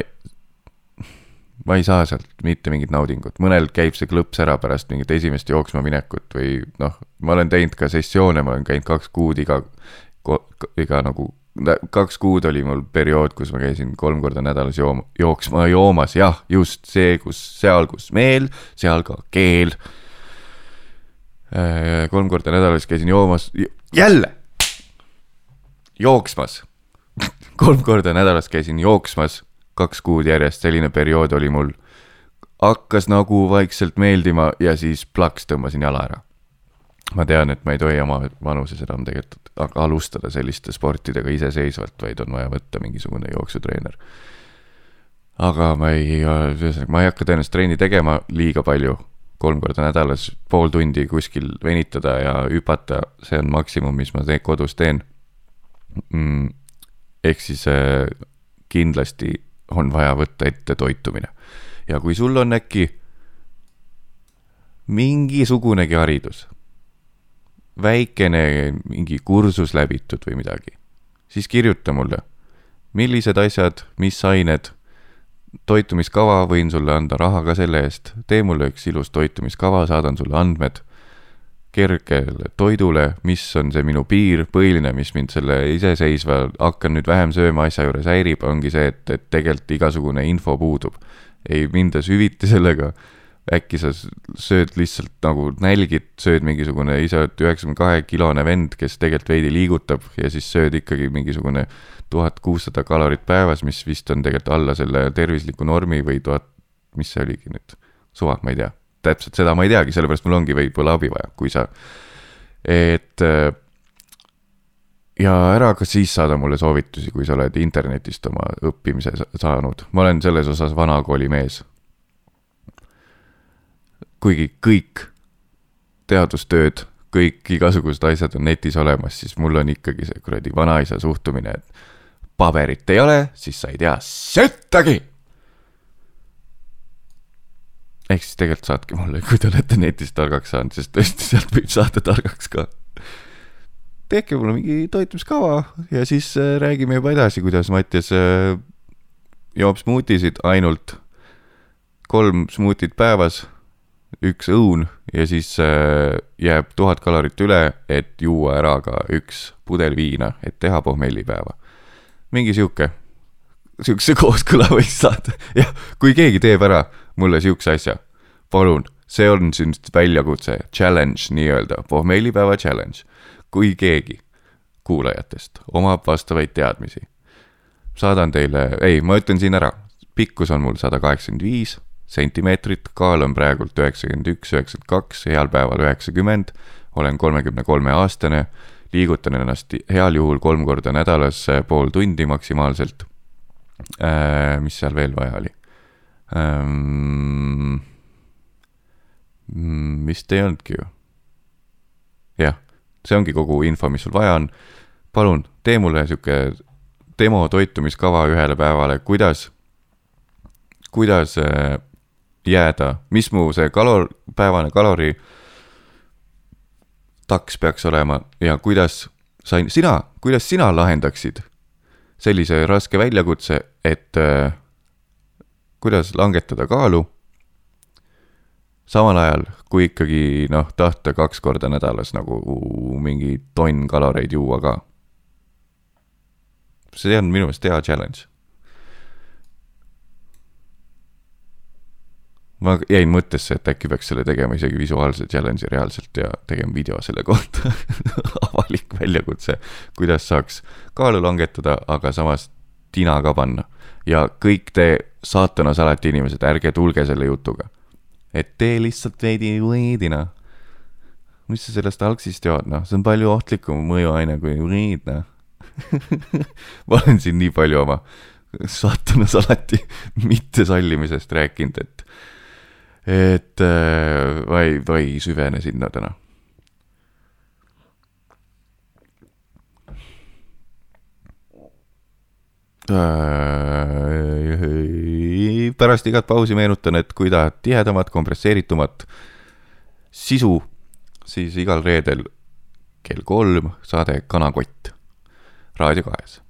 ma ei saa sealt mitte mingit naudingut, mõnel käib see klõps ära pärast mingit esimest jooksma minekut või noh, ma olen teinud ka sessioone, ma olen käinud kaks kuud iga, iga nagu, kaks kuud oli mul periood, kus ma käisin kolm korda nädalas jooma, jooksma, joomas, jah, just see, kus, seal, kus meel, seal ka keel kolm korda nädalas käisin joomas, jälle jooksmas (laughs) kolm korda nädalas käisin jooksmas, kaks kuud järjest, selline periood oli mul. hakkas nagu vaikselt meeldima ja siis plaks tõmbasin jala ära. ma tean, et ma ei tohi oma vanuses enam tegelikult alustada selliste sportidega iseseisvalt, vaid on vaja võtta mingisugune jooksutreener. aga ma ei, ühesõnaga, ma ei hakka tõenäoliselt trenni tegema liiga palju kolm korda nädalas pool tundi kuskil venitada ja hüpata, see on maksimum, mis ma te kodus teen mm,. ehk siis äh, kindlasti on vaja võtta ette toitumine. ja kui sul on äkki mingisugunegi haridus, väikene mingi kursus läbitud või midagi, siis kirjuta mulle, millised asjad, mis ained toitumiskava, võin sulle anda raha ka selle eest. tee mulle üks ilus toitumiskava, saadan sulle andmed kergele toidule, mis on see minu piir, põhiline, mis mind selle iseseisva, hakkan nüüd vähem sööma asja juures häirib, ongi see, et, et tegelikult igasugune info puudub. ei minda süviti sellega, äkki sa sööd lihtsalt nagu nälgid, sööd mingisugune ise üheksakümne kahe kilone vend, kes tegelikult veidi liigutab ja siis sööd ikkagi mingisugune tuhat kuussada kalorit päevas, mis vist on tegelikult alla selle tervisliku normi või tuhat, mis see oligi nüüd, suva, ma ei tea. täpselt seda ma ei teagi, sellepärast mul ongi võib-olla abi vaja, kui sa, et ja ära ka siis saada mulle soovitusi, kui sa oled internetist oma õppimise saanud, ma olen selles osas vanakooli mees. kuigi kõik teadustööd, kõik igasugused asjad on netis olemas, siis mul on ikkagi see kuradi vanaisa suhtumine, et paberit ei ole, siis sa ei tea söttagi. ehk siis tegelikult saatke mulle, kui te olete netist targaks saanud, sest tõesti sealt võib saada targaks ka. tehke mulle mingi toitumiskava ja siis äh, räägime juba edasi, kuidas Mattias äh, joob smuutisid ainult kolm smuutit päevas, üks õun ja siis äh, jääb tuhat kalorit üle, et juua ära ka üks pudel viina, et teha pohmellipäeva mingi sihuke, sihukese (laughs) kooskõla võiks saada. jah, kui keegi teeb ära mulle sihukese asja, palun, see on nüüd väljakutse, challenge nii-öelda, pohmeelipäeva challenge. kui keegi kuulajatest omab vastavaid teadmisi, saadan teile, ei, ma ütlen siin ära, pikkus on mul sada kaheksakümmend viis sentimeetrit, kaal on praegult üheksakümmend üks, üheksakümmend kaks, heal päeval üheksakümmend, olen kolmekümne kolme aastane liigutan ennast heal juhul kolm korda nädalas pool tundi maksimaalselt. Äh, mis seal veel vaja oli? Ähm, mm, vist ei olnudki ju. jah, see ongi kogu info, mis sul vaja on. palun tee mulle sihuke demo toitumiskava ühele päevale, kuidas, kuidas äh, jääda, mis mu see kalor, päevane kalori taks peaks olema ja kuidas sain, sina, kuidas sina lahendaksid sellise raske väljakutse, et äh, kuidas langetada kaalu samal ajal, kui ikkagi noh, tahta kaks korda nädalas nagu mingi tonn kaloreid juua ka. see on minu meelest hea challenge. Ma jäin mõttesse, et äkki peaks selle tegema isegi visuaalse challenge'i reaalselt ja tegema video selle kohta (laughs) avalik väljakutse, kuidas saaks kaalu langetada, aga samas tina ka panna. ja kõik te saatanas alati inimesed, ärge tulge selle jutuga et tee lihtsalt veidi weed'ina. mis sa sellest algsist jood, noh, see on palju ohtlikum mõjuaine kui weed, noh (laughs) ma olen siin nii palju oma satanas alati mittesallimisest rääkinud, et, et äh, ma ei, ma ei süvene sinna täna pärast igat pausi meenutan, et kui tahad tihedamat, kompresseeritumat sisu, siis igal reedel kell kolm saade Kanakott Raadio kahes.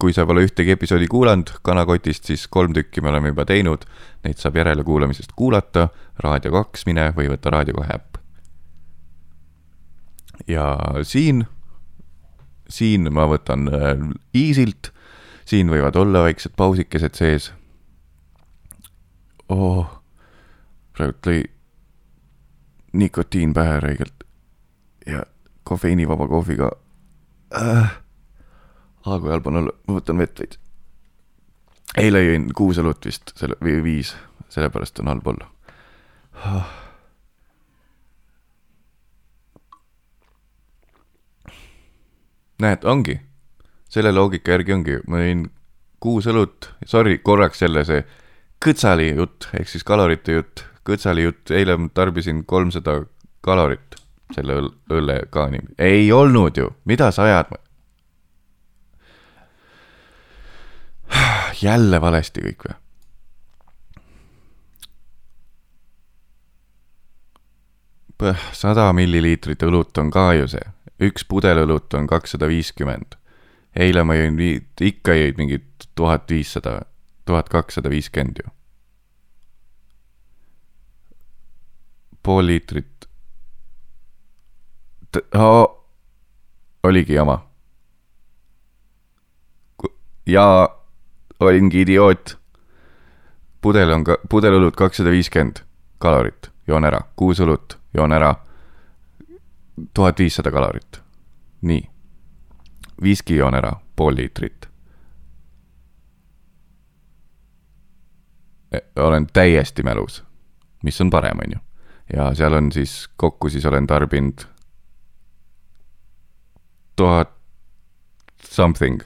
Kui sa pole ühtegi episoodi kuulanud Kanakotist, siis kolm tükki me oleme juba teinud, neid saab järelekuulamisest kuulata, Raadio kaks mine või võta Raadio kahe äpp. ja siin, siin ma võtan äh, easy'lt siin võivad olla väiksed pausikesed sees. oh, praegu lõi nikotiin pähe räigelt ja kofeiinivaba kohviga äh,. Aga kui halb on olla, ma võtan vett veits. eile jõin kuus õlut vist, selle, või viis, sellepärast on halb olla. Näed, ongi. Selle loogika järgi ongi, ma jõin kuus õlut, sorry, korraks jälle see kõtsali jutt ehk siis kalorite jutt, kõtsali jutt, eile tarbisin kolmsada kalorit selle õlle ka nii, ei olnud ju, mida sa ajad? (sighs) jälle valesti kõik või? sada milliliitrit õlut on ka ju see, üks pudel õlut on kakssada viiskümmend eile ma jõin, ikka jõid mingit tuhat viissada, tuhat kakssada viiskümmend ju. pool liitrit. oligi jama. ja olingi idioot. pudel on ka, pudel õlut kakssada viiskümmend kalorit, joon ära, kuus õlut, joon ära. tuhat viissada kalorit, nii viski joon ära, pool liitrit. E, olen täiesti mälus, mis on parem, on ju. ja seal on siis, kokku siis olen tarbinud tuhat something.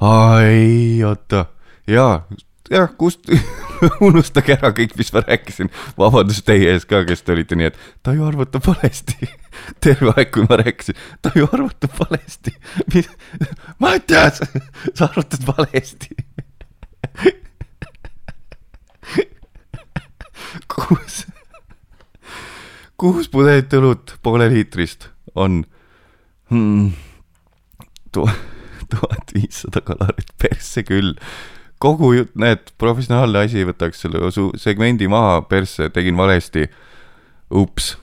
Ai, oota, jaa, jah, kust? (laughs) Unustage ära kõik, mis ma rääkisin. vabandust teie ees ka, kes te olite nii, et ta ju arvutab valesti. (laughs) terve aeg, kui ma rääkisin, ta ju arvutab valesti. (laughs) Mattias, sa arvutad valesti. Kuus, kuus pudelit õlut poole liitrist on hmm, tuhat viissada kalorit persse küll kogu jutt, näed, professionaalne asi, võtaks selle su segmendi maha, persse, tegin valesti. ups.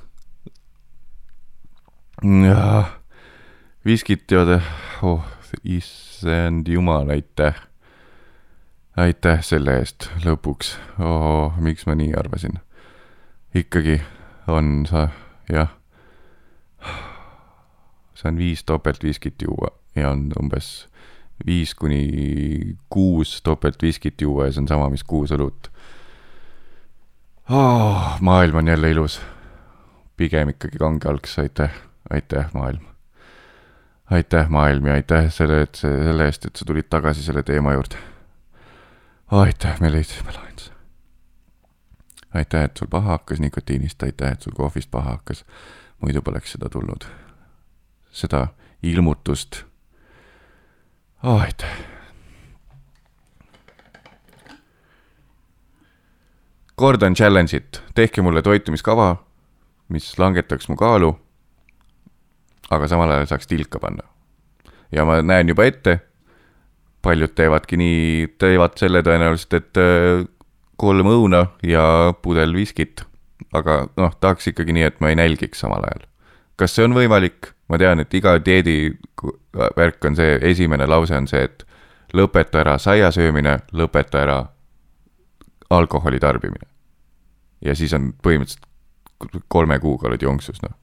viskit joode, oh, issand jumal, aitäh. aitäh selle eest lõpuks oh,, miks ma nii arvasin. ikkagi on sa, jah. saan viis topeltviskit juua ja on umbes viis kuni kuus topeltviskit juua ja see on sama, mis kuus õlut oh,. maailm on jälle ilus. pigem ikkagi kange algs, aitäh, aitäh, maailm. aitäh, maailm ja aitäh selle, et selle eest, et sa tulid tagasi selle teema juurde. aitäh, me leidsime lahenduse. aitäh, et sul paha hakkas nikotiinist, aitäh, et sul kohvist paha hakkas. muidu poleks seda tulnud. seda ilmutust oh,. aitäh. kordan challenge'it, tehke mulle toitumiskava, mis langetaks mu kaalu. aga samal ajal saaks tilka panna. ja ma näen juba ette, paljud teevadki nii, teevad selle tõenäoliselt, et äh, kolm õuna ja pudel viskit. aga noh, tahaks ikkagi nii, et ma ei nälgiks samal ajal. Kas see on võimalik? ma tean, et iga dieedi värk on see, esimene lause on see, et lõpeta ära saia söömine, lõpeta ära alkoholi tarbimine. ja siis on põhimõtteliselt kolme kuuga oled jonksus, noh.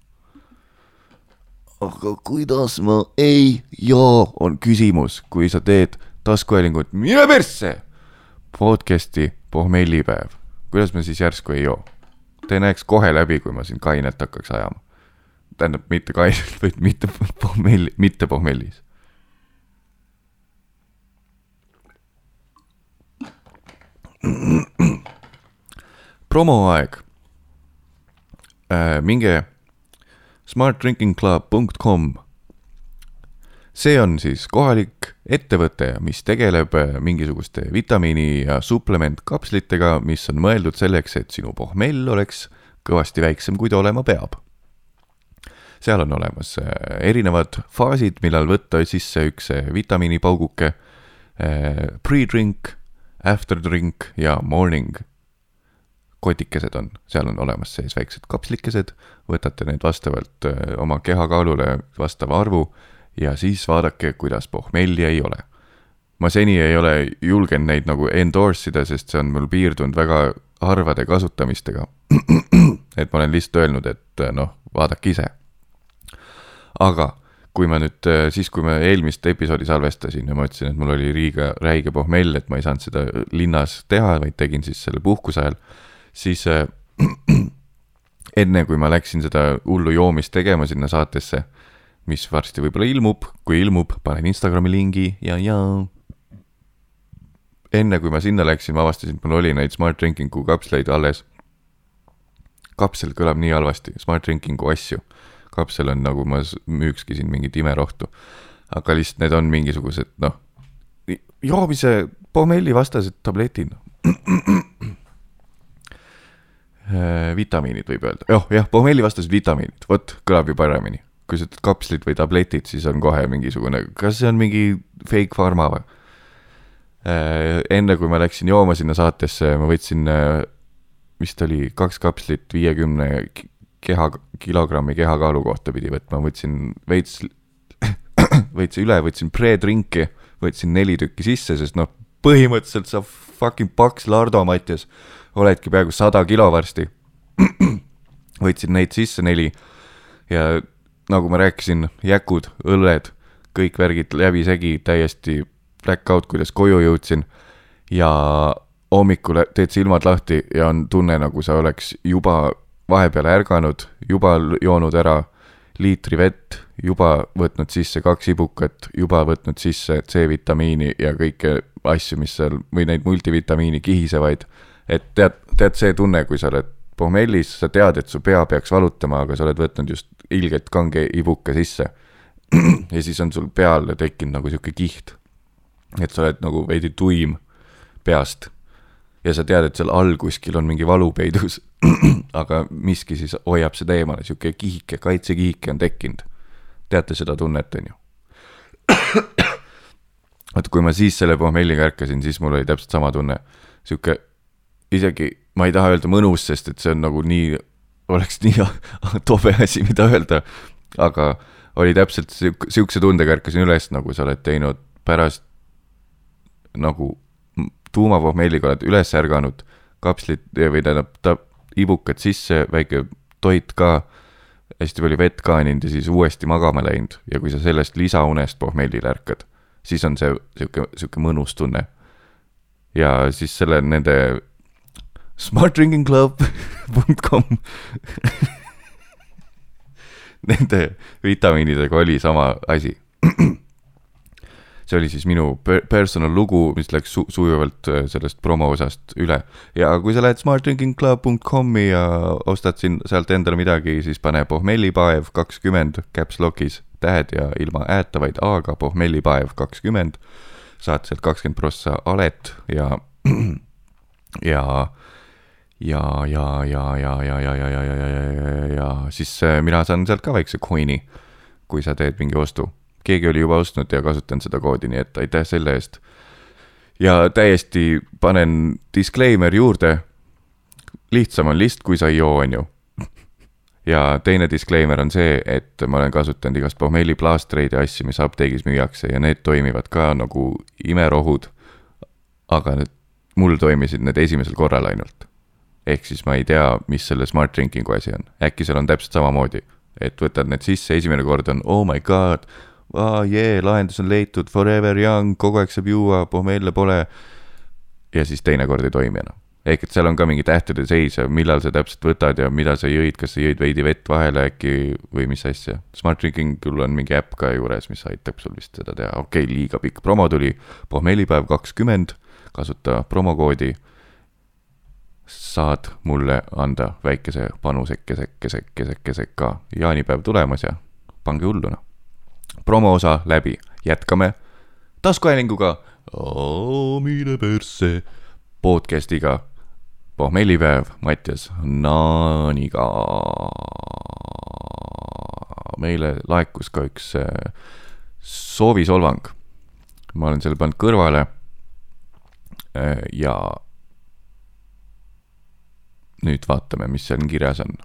aga kuidas ma ei joo, on küsimus, kui sa teed taskuhäälingut, mine persse! podcast'i pohmellipäev, kuidas ma siis järsku ei joo? Te näeks kohe läbi, kui ma siin kainet hakkaks ajama. Tähendab, mitte kainet, vaid mitte pohmelli, mitte pohmellis promoaeg äh,. minge smartdrinkingclub.com. see on siis kohalik ettevõte, mis tegeleb äh, mingisuguste vitamiini ja suplementkapslitega, mis on mõeldud selleks, et sinu pohmell oleks kõvasti väiksem, kui ta olema peab. Seal on olemas äh, erinevad faasid, millal võtta sisse üks äh, vitamiinipauguke, pre-drink after drink ja morning kotikesed on, seal on olemas sees väiksed kapslikesed, võtate need vastavalt oma kehakaalule vastava arvu ja siis vaadake, kuidas pohmelli ei ole. ma seni ei ole julgenud neid nagu endorse ida, sest see on mul piirdunud väga harvade kasutamistega. (clears throat) et ma olen lihtsalt öelnud, et noh, vaadake ise. Aga kui ma nüüd, äh, siis kui ma eelmist episoodi salvestasin ja ma ütlesin, et mul oli liiga räige pohmell, et ma ei saanud seda linnas teha, vaid tegin siis selle puhkuse ajal, siis äh, (clears throat) enne kui ma läksin seda hullu joomist tegema sinna saatesse, mis varsti võib-olla ilmub, kui ilmub, panen Instagrami lingi ja, ja enne kui ma sinna läksin, ma avastasin, et mul oli neid Smart Drinking'u kapsleid alles. kapsel kõlab nii halvasti, Smart Drinking'u asju kapsel on nagu ma müükski siin mingit imerohtu. aga lihtsalt need on mingisugused noh, joomise pommelli vastased tabletid äh, vitamiinid võib öelda, jah, jah, pommelli vastased vitamiinid, vot, kõlab ju paremini. kui sa ütled kapslid või tabletid, siis on kohe mingisugune, kas see on mingi fake pharma või? Äh, enne kui ma läksin jooma sinna saatesse, ma võtsin äh, vist oli kaks kapslit viiekümne keha, kilogrammi kehakaalu kohta pidi võtma, võtsin veits, (clears throat) veits üle, võtsin pre-drinki, võtsin neli tükki sisse, sest noh, põhimõtteliselt sa fucking paks Lardo, Mattias, oledki peaaegu sada kilo varsti. (clears throat) võtsin neid sisse neli. Ja nagu ma rääkisin, jäkud, õlled, kõik värgid läbisegi, täiesti black out, kuidas koju jõudsin. Ja hommikul teed silmad lahti ja on tunne, nagu sa oleks juba vahepeal ärganud, juba joonud ära liitri vett, juba võtnud sisse kaks ibukat, juba võtnud sisse C-vitamiini ja kõike asju, mis seal, või neid multivitamiini kihisevaid. et tead, tead see tunne, kui sa oled pohmellis, sa tead, et su pea peaks valutama, aga sa oled võtnud just ilgelt kange ibuka sisse. (clears throat) ja siis on sul peale tekkinud nagu sihuke kiht. et sa oled nagu veidi tuim peast ja sa tead, et seal all kuskil on mingi valu peidus, (clears throat) aga miski siis hoiab seda eemale, sihuke kihike, kaitsekihike on tekkinud. teate seda tunnet, on ju? (clears throat) vot kui ma siis selle pohmelliga ärkasin, siis mul oli täpselt sama tunne, sihuke isegi, ma ei taha öelda mõnus, sest et see on nagu nii, oleks nii (laughs) tobe asi, mida öelda, aga oli täpselt sihuke, sihukese tundega ärkasin üles, nagu sa oled teinud pärast nagu tuumapohmelliga oled üles ärganud, kapslid või tähendab, ta ibukad sisse, väike toit ka, hästi palju vett kaaninud ja siis uuesti magama läinud. ja kui sa sellest lisaunest pohmellile ärkad, siis on see sihuke, sihuke mõnus tunne. ja siis selle nende smartdrinkingclub.com (laughs) (laughs) Nende vitamiinidega oli sama asi (clears throat) see oli siis minu personal lugu, mis läks su sujuvalt äh, sellest promo osast üle. ja kui sa lähed smartdrinkingclub.com'i ja ostad siin sealt endale midagi, siis pane pohmellipaev kakskümmend caps lock'is tähed ja ilma ääta, vaid A-ga pohmellipaev kakskümmend. saad sealt kakskümmend prossa alet ja, ja, ja, ja, ja, ja, ja, ja, ja, ja, ja, ja, ja, ja, siis äh, mina saan sealt ka väikse coin'i, kui sa teed mingi ostu. Keegi oli juba ostnud ja kasutanud seda koodi, nii et aitäh selle eest. ja täiesti panen disclaimer juurde. lihtsam on list, kui sa ei joo, on ju ja teine disclaimer on see, et ma olen kasutanud igast pohmelliplaastreid ja asju, mis apteegis müüakse ja need toimivad ka nagu imerohud. aga need, mul toimisid need esimesel korral ainult. ehk siis ma ei tea, mis selle smart drinking'u asi on, äkki seal on täpselt samamoodi, et võtad need sisse, esimene kord on oh my god, aa jee, lahendus on leitud, forever young, kogu aeg saab juua, pohmelle pole. ja siis teine kord ei toimi enam ehk et seal on ka mingi tähtede seis ja millal sa täpselt võtad ja mida sa jõid, kas sa jõid veidi vett vahele äkki või mis asja. Smart Drinkingul on mingi äpp ka juures, mis aitab sul vist seda teha, okei okay,, liiga pikk promo tuli, pohmellipäev kakskümmend, kasuta promokoodi. saad mulle anda väikese panuseke, sekke, sekke, sekke, sekka, jaanipäev tulemas ja pange hulluna. promo osa läbi, jätkame taskuhäälinguga. mine persse podcast'iga pohmellipäev Mattias Naaniga. meile laekus ka üks äh, soovisolvang. ma olen selle pannud kõrvale. Äh, ja nüüd vaatame, mis seal kirjas on.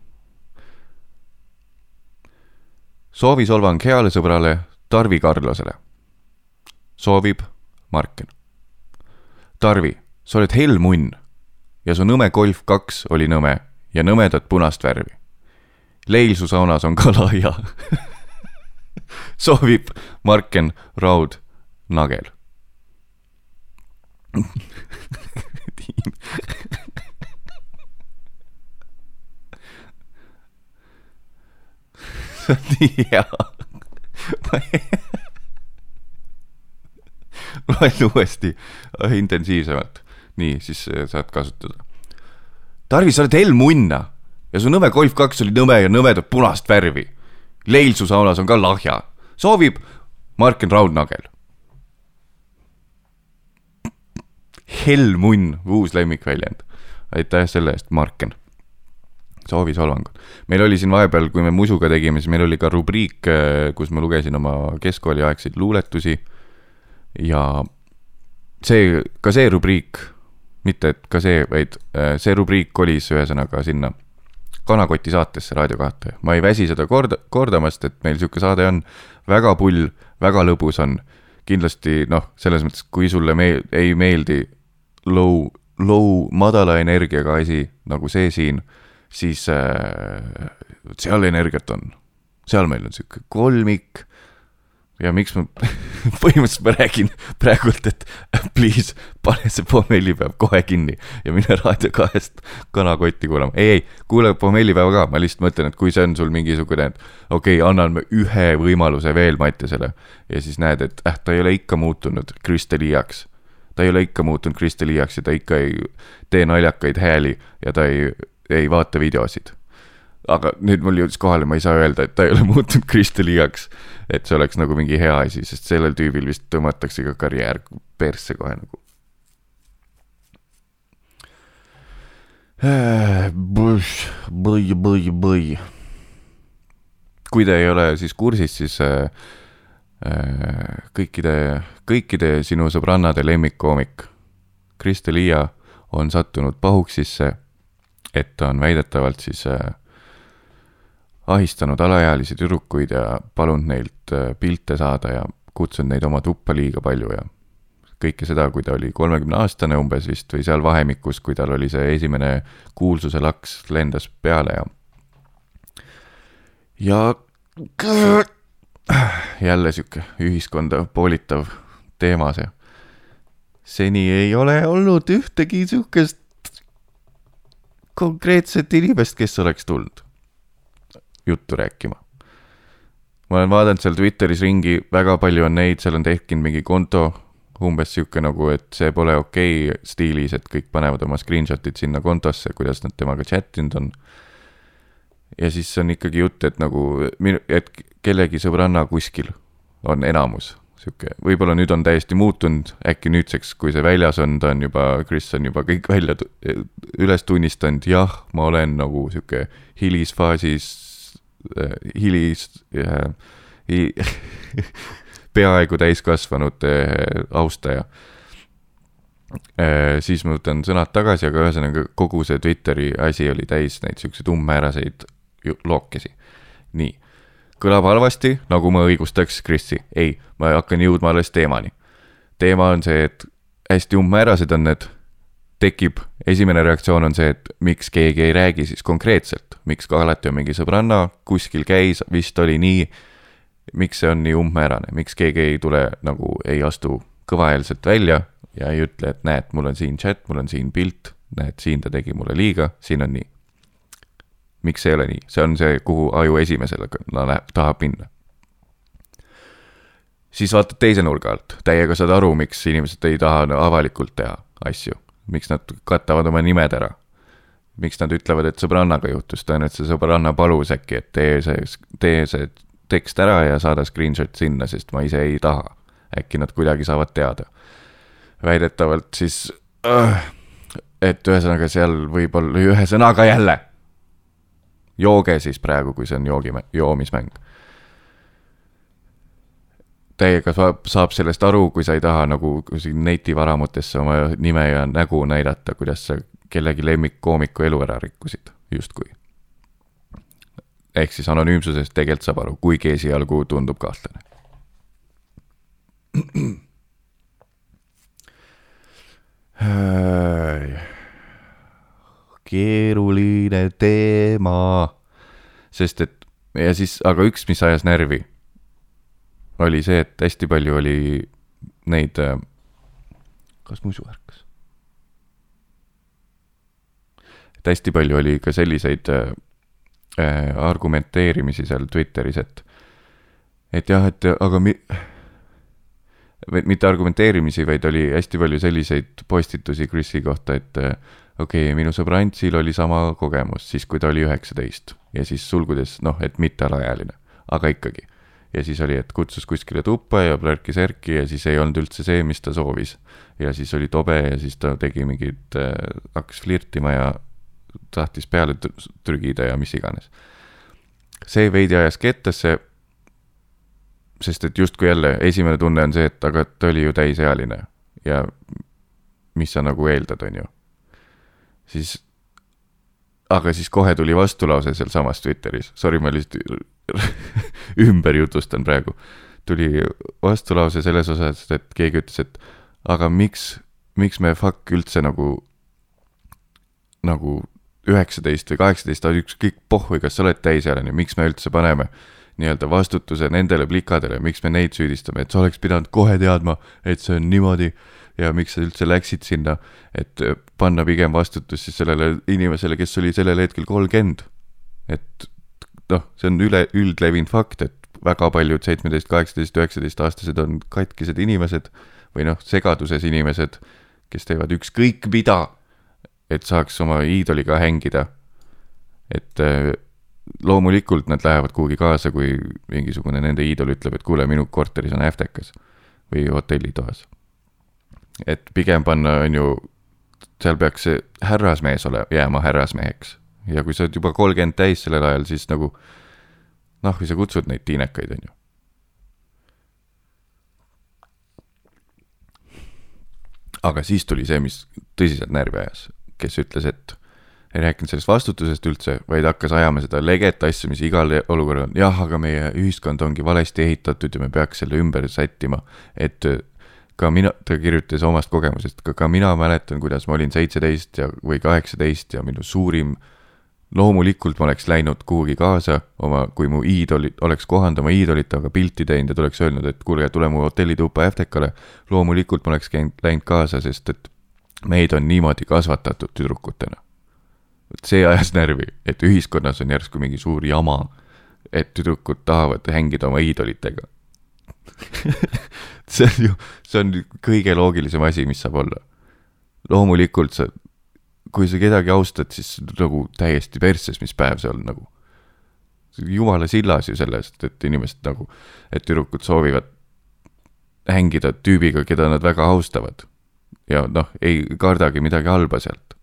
Soovisolvang heale sõbrale Tarvi Karlosele. soovib Marken. Tarvi, sa oled hell munn ja su nõme Golf kaks oli nõme ja nõmedat punast värvi. leil su saunas on ka laia (laughs) soovib Marken Raud Nagel tiim (laughs) (laughs) hea (laughs) loen uuesti intensiivsemalt nii, siis äh, saad kasutada. Tarvi, sa oled hellmunna ja su nõme Golf kaks oli nõme ja nõmedat punast värvi. leil su saunas on ka lahja. soovib Marken Raudnagel. hellmunn, uus lemmikväljend. aitäh selle eest, Marken. Soovisolvangud. meil oli siin vahepeal, kui me musuga tegime, siis meil oli ka rubriik, äh, kus ma lugesin oma keskkooliaegseid luuletusi. ja see, ka see rubriik mitte et ka see, vaid äh, see rubriik kolis ühesõnaga sinna kanakoti saatesse Raadio kahte. ma ei väsi seda korda, kordamast, et meil sihuke saade on väga pull, väga lõbus on. kindlasti noh, selles mõttes, kui sulle meel-, ei meeldi low, low, madala energiaga asi nagu see siin, siis äh, seal energiat on. seal meil on sihuke kolmik ja miks ma (laughs) põhimõtteliselt ma räägin praegult, et please pane see pommellipäev kohe kinni ja mine Raadio kahest kanakotti kuulama. ei, ei, kuula pommellipäeva ka, ma lihtsalt mõtlen, et kui see on sul mingisugune, et okei okay,, annan ühe võimaluse veel Mattiasele. ja siis näed, et äh, ta ei ole ikka muutunud krüstaliiaks. ta ei ole ikka muutunud krüstaliiaks ja ta ikka ei tee naljakaid hääli ja ta ei, ei vaata videosid aga nüüd mul jõudis kohale, ma ei saa öelda, et ta ei ole (laughs) muutunud krüstaliiaks. et see oleks nagu mingi hea asi, sest sellel tüübil vist tõmmatakse ka karjäär persse kohe nagu. kui te ei ole siis kursis, siis äh, äh, kõikide, kõikide sinu sõbrannade lemmikkoomik Kristi Liia on sattunud pahuksisse, et ta on väidetavalt siis äh, ahistanud alaealisi tüdrukuid ja palunud neilt äh, pilte saada ja kutsunud neid oma tuppa liiga palju ja kõike seda, kui ta oli kolmekümne aastane umbes vist või seal vahemikus, kui tal oli see esimene kuulsuse laks lendas peale ja. ja jälle sihuke ühiskonda poolitav teema see. seni ei ole olnud ühtegi sihukest konkreetset inimest, kes oleks tulnud juttu rääkima. ma olen vaadanud seal Twitteris ringi, väga palju on neid, seal on tekkinud mingi konto, umbes sihuke nagu, et see pole okei okay stiilis, et kõik panevad oma screenshot'id sinna kontosse, kuidas nad temaga chat inud on. ja siis on ikkagi jutt, et nagu, et kellegi sõbranna kuskil on enamus, sihuke, võib-olla nüüd on täiesti muutunud, äkki nüüdseks, kui see väljas on, ta on juba, Chris on juba kõik välja, üles tunnistanud, jah, ma olen nagu sihuke hilisfaasis äh,, hilis äh, hi, (laughs) peaaegu täiskasvanute äh, austaja äh,. siis ma võtan sõnad tagasi, aga ühesõnaga kogu see Twitteri asi oli täis neid siukseid umbmääraseid lookesi. nii kõlab halvasti, nagu ma õigustaks Krisi. ei, ma hakkan jõudma alles teemani. teema on see, et hästi umbmäärased on need, tekib, esimene reaktsioon on see, et miks keegi ei räägi siis konkreetselt, miks ka alati on mingi sõbranna, kuskil käis, vist oli nii, miks see on nii umbmäärane, miks keegi ei tule nagu, ei astu kõvaheelselt välja ja ei ütle, et näed, mul on siin chat, mul on siin pilt, näed, siin ta tegi mulle liiga, siin on nii miks ei ole nii, see on see, kuhu aju esimesele läheb, tahab minna. siis vaatad teise nurga alt, täiega saad aru, miks inimesed ei taha avalikult teha asju, miks nad katavad oma nimed ära. miks nad ütlevad, et sõbrannaga juhtus, tõenäoliselt see sõbranna palus äkki, et tee see, tee see tekst ära ja saada screenshot sinna, sest ma ise ei taha. äkki nad kuidagi saavad teada. väidetavalt siis äh,, et ühesõnaga seal võib olla ühesõnaga jälle jooge siis praegu, kui see on joogi, joomismäng. täiega saab, saab sellest aru, kui sa ei taha nagu siin netivaramutesse oma nime ja nägu näidata, kuidas sa kellegi lemmikkoomiku elu ära rikkusid, justkui. ehk siis anonüümsusest tegelikult saab aru, kuigi esialgu tundub kahtlane (clears throat) keeruline teema. sest et ja siis, aga üks, mis ajas närvi, oli see, et hästi palju oli neid, äh, kas muisu ärkas? et hästi palju oli ka selliseid äh, äh argumenteerimisi seal Twitteris, et, et jah, et aga mi-, mitte argumenteerimisi, vaid oli hästi palju selliseid postitusi Chrisi kohta, et äh, okei okay,, minu sõbra Antsil oli sama kogemus siis, kui ta oli üheksateist ja siis sulgudes noh, et mitte alaealine, aga ikkagi. ja siis oli, et kutsus kuskile tuppa ja plärkis-ärki ja siis ei olnud üldse see, mis ta soovis. ja siis oli tobe ja siis ta tegi mingit äh,, hakkas flirtima ja tahtis peale trügida ja mis iganes. see veidi ajas kettasse, sest et justkui jälle esimene tunne on see, et aga ta oli ju täisealine ja mis sa nagu eeldad, on ju siis, aga siis kohe tuli vastulause sealsamas Twitteris, sorry, ma lihtsalt (laughs) ümber jutustan praegu. tuli vastulause selles osas, et keegi ütles, et aga miks, miks me fuck üldse nagu, nagu üheksateist või kaheksateist, ükskõik pohhui, kas sa oled täisealine, miks me üldse paneme nii-öelda vastutuse nendele plikadele, miks me neid süüdistame, et sa oleks pidanud kohe teadma, et see on niimoodi ja miks sa üldse läksid sinna, et äh, panna pigem vastutus siis sellele inimesele, kes oli sellel hetkel kolmkümmend. et noh, see on üle, üldlevinud fakt, et väga paljud seitsmeteist, kaheksateist, üheksateist aastased on katkised inimesed või noh, segaduses inimesed, kes teevad ükskõik mida, et saaks oma iidoliga hängida. et äh, loomulikult nad lähevad kuhugi kaasa, kui mingisugune nende iidol ütleb, et kuule, minu korteris on äftekas või hotellitoas et pigem panna, on ju, seal peaks see härrasmees ole, jääma härrasmeheks. ja kui sa oled juba kolmkümmend täis sellel ajal, siis nagu noh, kui sa kutsud neid tiinekaid, on ju. aga siis tuli see, mis tõsiselt närvi ajas, kes ütles, et ei rääkinud sellest vastutusest üldse, vaid hakkas ajama seda leget asja, mis igal olukorral on, jah, aga meie ühiskond ongi valesti ehitatud ja me peaks selle ümber sättima, et ka mina, ta kirjutas omast kogemusest, ka, ka mina mäletan, kuidas ma olin seitseteist ja, või kaheksateist ja minu suurim, loomulikult ma oleks läinud kuhugi kaasa oma, kui mu iidolid, oleks kohanud oma iidolitega pilti teinud ja ta oleks öelnud, et kuulge, tule mu hotellituppa Äftekale. loomulikult ma oleks käinud, läinud kaasa, sest et meid on niimoodi kasvatatud tüdrukutena. see ajas närvi, et ühiskonnas on järsku mingi suur jama, et tüdrukud tahavad hängida oma iidolitega (laughs) see on ju, see on kõige loogilisem asi, mis saab olla. loomulikult sa, kui sa kedagi austad, siis nagu täiesti persses, mis päev see on nagu. jumala sillas ju sellest, et inimesed nagu, et tüdrukud soovivad hängida tüübiga, keda nad väga austavad. ja noh, ei kardagi midagi halba sealt.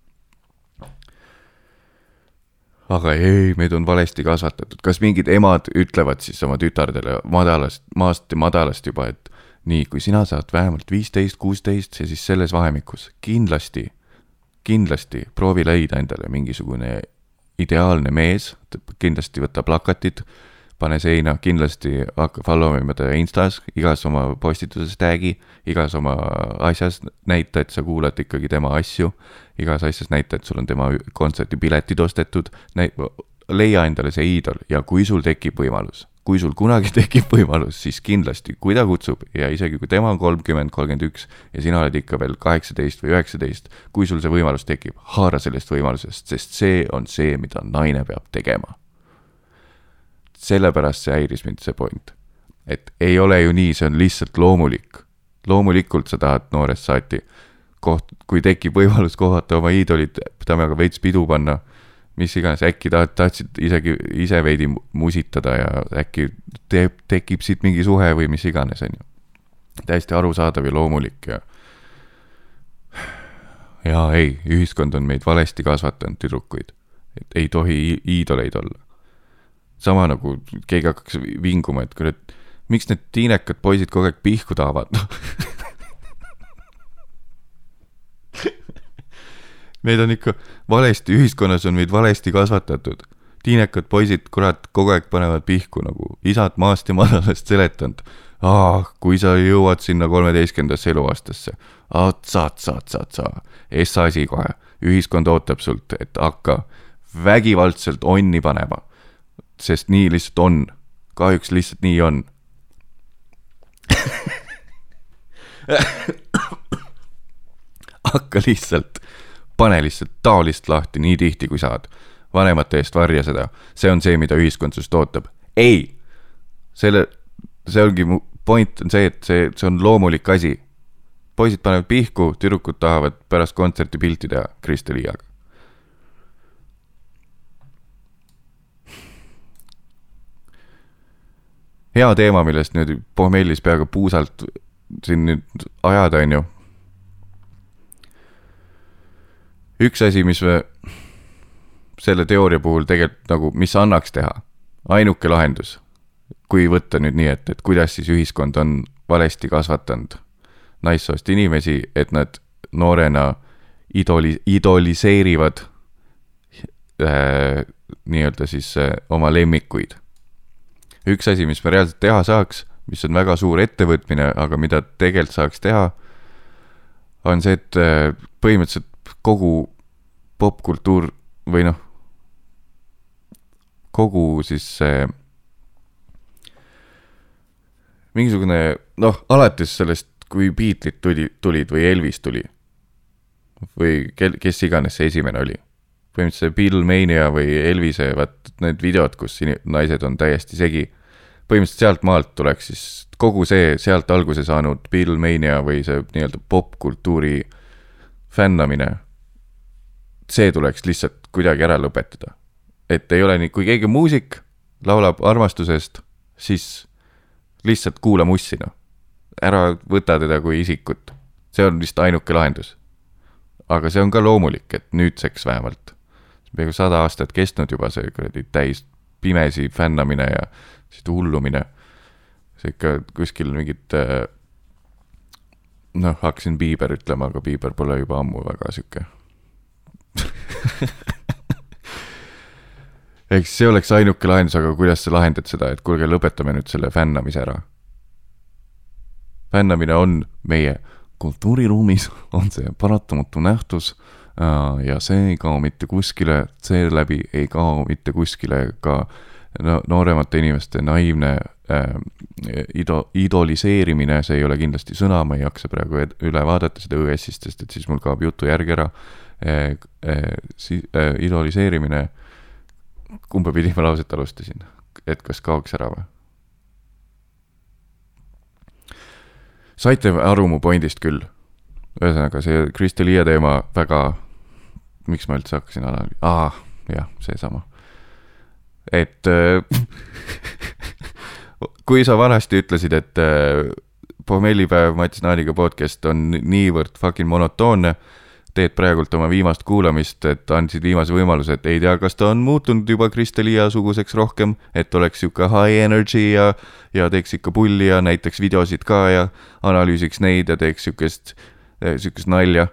Aga ei, meid on valesti kasvatatud, kas mingid emad ütlevad siis oma tütardele madalast, maast madalast juba, et nii, kui sina saad vähemalt viisteist, kuusteist, siis selles vahemikus. Kindlasti, kindlasti proovi leida endale mingisugune ideaalne mees, kindlasti võta plakatid, pane seina, kindlasti hakka follow ima ta Instas, igas oma postituses tag'i, igas oma asjas näita, et sa kuulad ikkagi tema asju, igas asjas näita, et sul on tema kontserdipiletid ostetud, leia endale see iidol ja kui sul tekib võimalus kui sul kunagi (laughs) tekib võimalus, siis kindlasti, kui ta kutsub ja isegi kui tema on kolmkümmend, kolmkümmend üks ja sina oled ikka veel kaheksateist või üheksateist, kui sul see võimalus tekib, haara sellest võimalusest, sest see on see, mida naine peab tegema. Sellepärast see häiris mind, see point. et ei ole ju nii, see on lihtsalt loomulik. loomulikult sa tahad noorest saati koht, kui tekib võimalus kohata oma iidolit, temaga veits pidu panna mis iganes, äkki tahad, tahtsid isegi ise veidi musitada ja äkki teeb, tekib siit mingi suhe või mis iganes, on ju. täiesti arusaadav ja loomulik ja. ja ei, ühiskond on meid valesti kasvatanud, tüdrukuid. et ei tohi iidoleid olla. Sama nagu keegi hakkaks vinguma, et kurat, miks need tiinekad poisid kogu aeg pihku tahavad meid on ikka valesti, ühiskonnas on meid valesti kasvatatud. tiinekad poisid, kurat, kogu aeg panevad pihku nagu isad maast ja madalast seletanud. aa, kui sa jõuad sinna kolmeteistkümnendasse eluaastasse, otsa, otsa, essa asi kohe. ühiskond ootab sult, et hakka vägivaldselt onni panema. Sest nii lihtsalt on. kahjuks lihtsalt nii on hakka lihtsalt pane lihtsalt taolist lahti nii tihti, kui saad. vanemate eest varja seda, see on see, mida ühiskond sinust ootab. ei, selle, see ongi mu point on see, et see, see on loomulik asi. poisid panevad pihku, tüdrukud tahavad pärast kontserti pilti teha Kristi Liiaga. Hea teema, millest nüüd pohmellis peaaegu puusalt siin nüüd ajada, on ju üks asi, mis me selle teooria puhul tegelikult nagu, mis annaks teha, ainuke lahendus, kui võtta nüüd nii, et, et kuidas siis ühiskond on valesti kasvatanud naissoost inimesi, et nad noorena idoli-, idoliseerivad äh, nii-öelda siis äh, oma lemmikuid. Üks asi, mis me reaalselt teha saaks, mis on väga suur ettevõtmine, aga mida tegelikult saaks teha, on see, et äh, põhimõtteliselt kogu popkultuur või noh, kogu siis see mingisugune noh, alates sellest, kui Beatlesid tuli, tulid või Elvis tuli või kel, kes iganes see esimene oli. Põhimõtteliselt see Beatlemania või Elvise, vaat need videod, kus naised on täiesti segi. põhimõtteliselt sealt maalt tuleks siis kogu see sealt alguse saanud Beatlemania või see nii-öelda popkultuuri fännamine see tuleks lihtsalt kuidagi ära lõpetada. et ei ole nii, kui keegi muusik, laulab armastusest, siis lihtsalt kuula mussi, noh. ära võta teda kui isikut. see on vist ainuke lahendus. aga see on ka loomulik, et nüüdseks vähemalt, peaaegu sada aastat kestnud juba see kuradi täis pimesi fännamine ja sihuke hullumine. see ikka kuskil mingit noh, hakkasin Bieber ütlema, aga Bieber pole juba ammu väga sihuke (laughs) eks see oleks ainuke lahendus, aga kuidas sa lahendad seda, et kuulge, lõpetame nüüd selle fännamise ära. fännamine on meie kultuuriruumis, on see paratamatu nähtus äh, ja see ei kao mitte kuskile, seeläbi ei kao mitte kuskile ka no, nooremate inimeste naiivne äh, ido-, idoliseerimine, see ei ole kindlasti sõna, ma ei jaksa praegu üle vaadata seda ÜS-ist, sest et siis mul kaob jutu järg ära Eh, eh, si-, eh, idoliseerimine, kumba pidi ma lauset alustasin, et kas kaoks ära või? saite aru mu pointist küll. ühesõnaga, see Kristelia teema väga, miks ma üldse hakkasin analüüsima, aa, jah, seesama. et (laughs) kui sa vanasti ütlesid, et pommellipäev Mats Naaniga podcast on niivõrd fucking monotoonne. teed praegult oma viimast kuulamist, et andsid viimase võimaluse, et ei tea, kas ta on muutunud juba Kristelia suguseks rohkem, et oleks sihuke high energy ja, ja teeks ikka pulli ja näiteks videosid ka ja analüüsiks neid ja teeks sihukest, sihukest nalja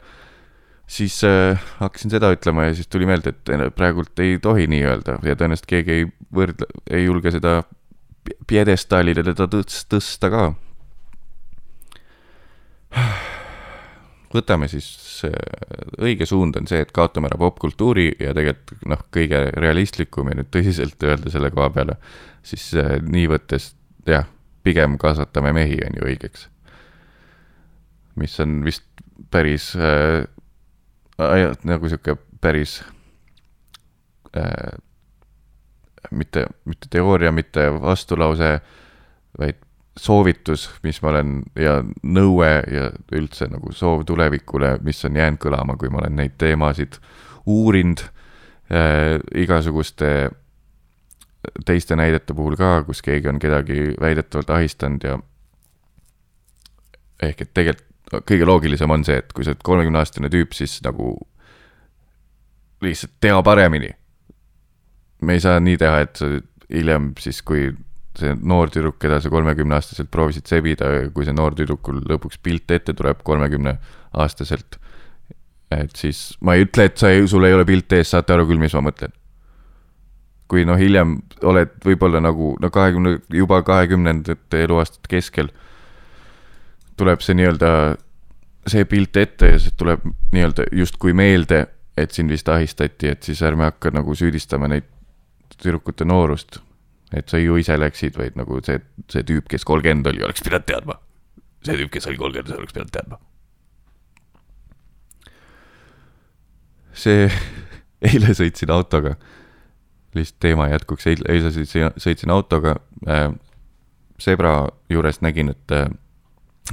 siis äh, hakkasin seda ütlema ja siis tuli meelde, et praegult ei tohi nii öelda ja tõenäoliselt keegi ei võrdle, ei julge seda pjedestaalile teda tõsta ka võtame siis, õige suund on see, et kaotame ära popkultuuri ja tegelikult noh, kõige realistlikum ja nüüd tõsiselt öelda selle koha peale, siis äh, nii võttes jah, pigem kasvatame mehi, on ju õigeks. mis on vist päris äh,, nagu sihuke päris äh, mitte, mitte teooria, mitte vastulause, vaid soovitus, mis ma olen ja nõue ja üldse nagu soov tulevikule, mis on jäänud kõlama, kui ma olen neid teemasid uurinud äh, igasuguste teiste näidete puhul ka, kus keegi on kedagi väidetavalt ahistanud ja ehk et tegelikult kõige loogilisem on see, et kui sa oled kolmekümne aastane tüüp, siis nagu lihtsalt tea paremini. me ei saa nii teha, et sa hiljem siis, kui see noor tüdruk, keda sa kolmekümneaastaselt proovisid sebida, kui see noor tüdrukul lõpuks pilt ette tuleb kolmekümneaastaselt. et siis ma ei ütle, et sa ei, sul ei ole pilti ees, saate aru küll, mis ma mõtlen. kui noh, hiljem oled võib-olla nagu no kahekümne, juba kahekümnendate eluaastate keskel, tuleb see nii-öelda, see pilt ette ja see tuleb nii-öelda justkui meelde, et sind vist ahistati, et siis ärme hakka nagu süüdistama neid tüdrukute noorust et sa ju ise läksid, vaid nagu see, see tüüp, kes kolmkümmend oli, oleks pidanud teadma. see tüüp, kes oli kolmkümmend, oleks pidanud teadma. see, (laughs) eile sõitsin autoga, lihtsalt teema jätkuks, eile, eile sõitsin, sõitsin autoga äh,. Zebra juures nägin, et äh,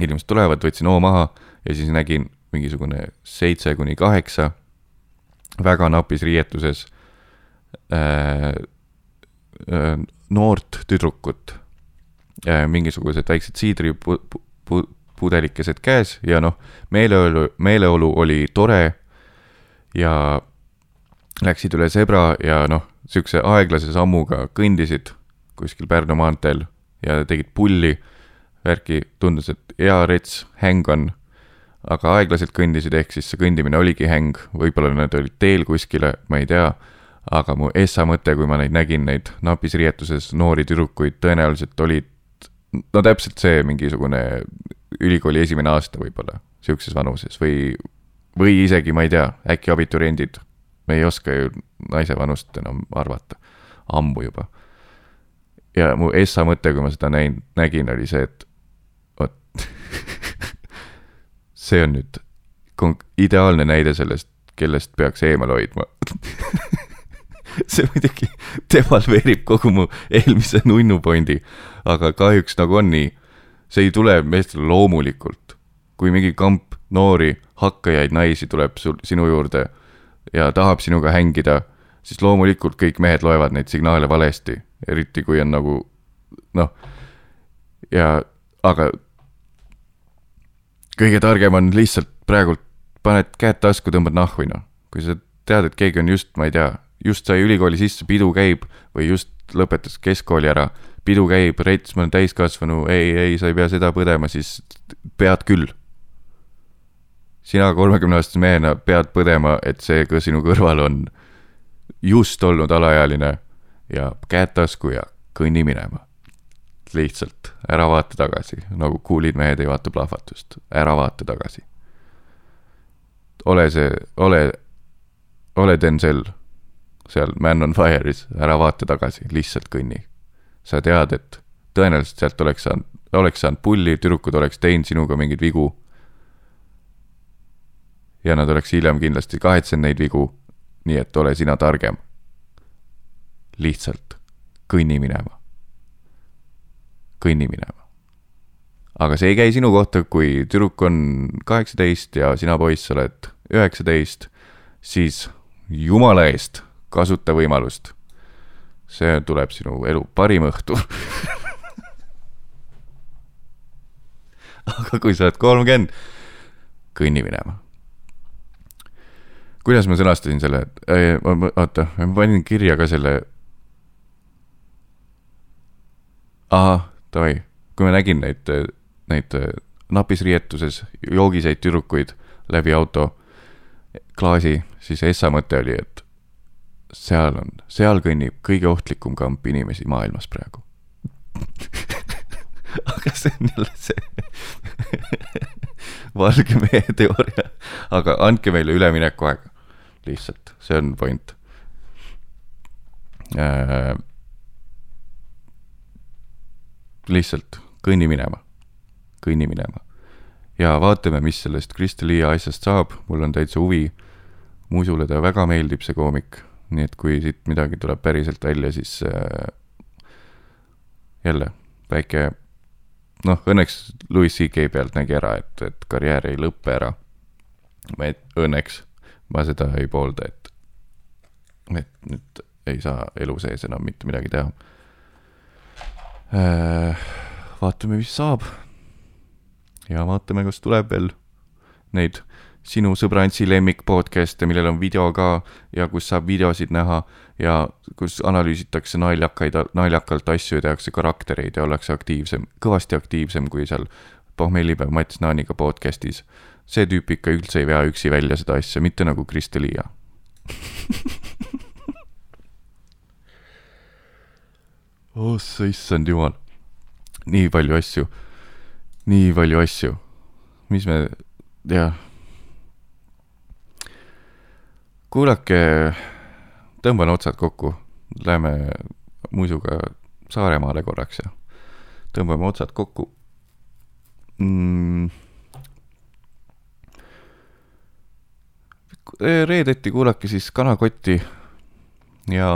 inimesed tulevad, võtsin hoo maha ja siis nägin mingisugune seitse kuni kaheksa väga napis riietuses äh, äh, noort tüdrukut, mingisugused väiksed siidripudelikesed käes ja noh, meeleolu, meeleolu oli tore ja läksid üle zebra ja noh, niisuguse aeglase sammuga kõndisid kuskil Pärnu maanteel ja tegid pulli, värki, tundus, et hea rets, häng on, aga aeglaselt kõndisid, ehk siis see kõndimine oligi häng, võib-olla nad olid teel kuskile, ma ei tea. Aga mu essa mõte, kui ma neid nägin, neid napis riietuses noori tüdrukuid, tõenäoliselt olid no täpselt see mingisugune ülikooli esimene aasta võib-olla, sihukeses vanuses. Või, või isegi, ma ei tea, äkki abituriendid. me ei oska ju naise vanust enam arvata, ammu juba. ja mu essa mõte, kui ma seda näin, nägin, oli see, et (laughs) see on nüüd ideaalne näide sellest, kellest peaks eemale hoidma (laughs) see muidugi devalveerib kogu mu eelmise nunnu pointi, aga kahjuks nagu on nii. see ei tule meestele loomulikult. kui mingi kamp noori hakkajaid naisi tuleb sul, sinu juurde ja tahab sinuga hängida, siis loomulikult kõik mehed loevad neid signaale valesti, eriti kui on nagu noh, ja aga kõige targem on lihtsalt praegult paned käed tasku, tõmbad nahvi, noh. kui sa tead, et keegi on just, ma ei tea, just sai ülikooli sisse, pidu käib või just lõpetas keskkooli ära, pidu käib, rets, ma olen täiskasvanu, ei, ei, sa ei pea seda põdema, siis pead küll. sina kolmekümneaastase mehena pead põdema, et see ka sinu kõrval on just olnud alaealine ja käed tasku ja kõnni minema. Lihtsalt ära vaata tagasi, nagu kuulid mehed ei vaata plahvatust, ära vaata tagasi. ole see, ole, ole Denzel seal Man on Fire'is, ära vaata tagasi, lihtsalt kõnni. sa tead, et tõenäoliselt sealt oleks saanud, oleks saanud pulli, tüdrukud oleks teinud sinuga mingeid vigu. ja nad oleks hiljem kindlasti kahetsenud neid vigu, nii et ole sina targem. lihtsalt kõnni minema. Kõnni minema. aga see ei käi sinu kohta, kui tüdruk on kaheksateist ja sina poiss oled üheksateist, siis jumala eest kasuta võimalust. see tuleb sinu elu parim õhtu aga kui sa oled kolmkümmend, kõnni minema. kuidas ma sõnastasin selle, oota, ma panin kirja ka selle. ahah, davai, kui ma nägin neid, neid napis riietuses joogiseid tüdrukuid läbi auto klaasi, siis Essa mõte oli, et seal on, seal kõnnib kõige ohtlikum kamp inimesi maailmas praegu (laughs) aga see on jälle see (laughs) valge mehe teooria. aga andke meile üleminekuaega, lihtsalt, see on point äh,. Lihtsalt kõnni minema, kõnni minema ja vaatame, mis sellest Kristi-Lee asjast saab, mul on täitsa huvi. Musule ta väga meeldib, see koomik, nii et kui siit midagi tuleb päriselt välja, siis äh, jälle väike noh, õnneks Louis CK pealt nägi ära, et, et karjäär ei lõppe ära. et õnneks ma seda ei poolda, et, et nüüd ei saa elu sees enam mitte midagi teha. Äh, vaatame, mis saab. ja vaatame, kas tuleb veel neid sinu sõbrantsi lemmik podcast'e, millel on video ka ja kus saab videosid näha ja kus analüüsitakse naljakaid, naljakalt asju ja tehakse karaktereid ja ollakse aktiivsem, kõvasti aktiivsem kui seal pohmellipäev Mats Naaniga podcast'is. see tüüp ikka üldse ei vea üksi välja seda asja, mitte nagu Kristelia (laughs) oh sa issand jumal, nii palju asju, nii palju asju, mis me, jah. Kuulake, tõmban otsad kokku, lähme muisuga Saaremaale korraks ja tõmbame otsad kokku. Mm.. reedeti kuulake siis Kanakotti ja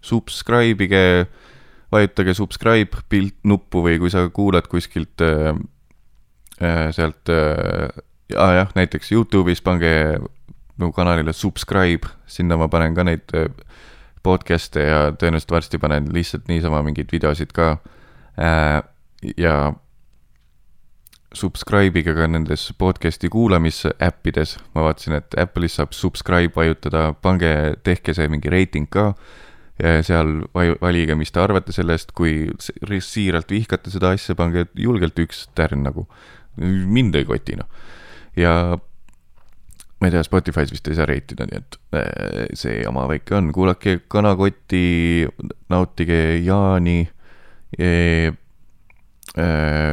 subscribe ige, vajutage subscribe pilt nuppu või kui sa kuulad kuskilt äh, äh sealt äh, ah, jah, näiteks Youtube'is pange mu kanalile subscribe, sinna ma panen ka neid äh, podcast'e ja tõenäoliselt varsti panen lihtsalt niisama mingeid videosid ka. Äh, ja subscribe ige ka nendes podcast'i kuulamisäppides, ma vaatasin, et Apple'is saab subscribe vajutada, pange, tehke see mingi reiting ka. Seal vaju-, valige, mis te arvate sellest, kui siiralt vihkate seda asja, pange julgelt üks tärn nagu. mind ei koti noh. ja ma ei tea, Spotify's vist ei saa reitida, nii et äh, see jama väike on, kuulake Kanakotti, nautige Jaani e,. Äh,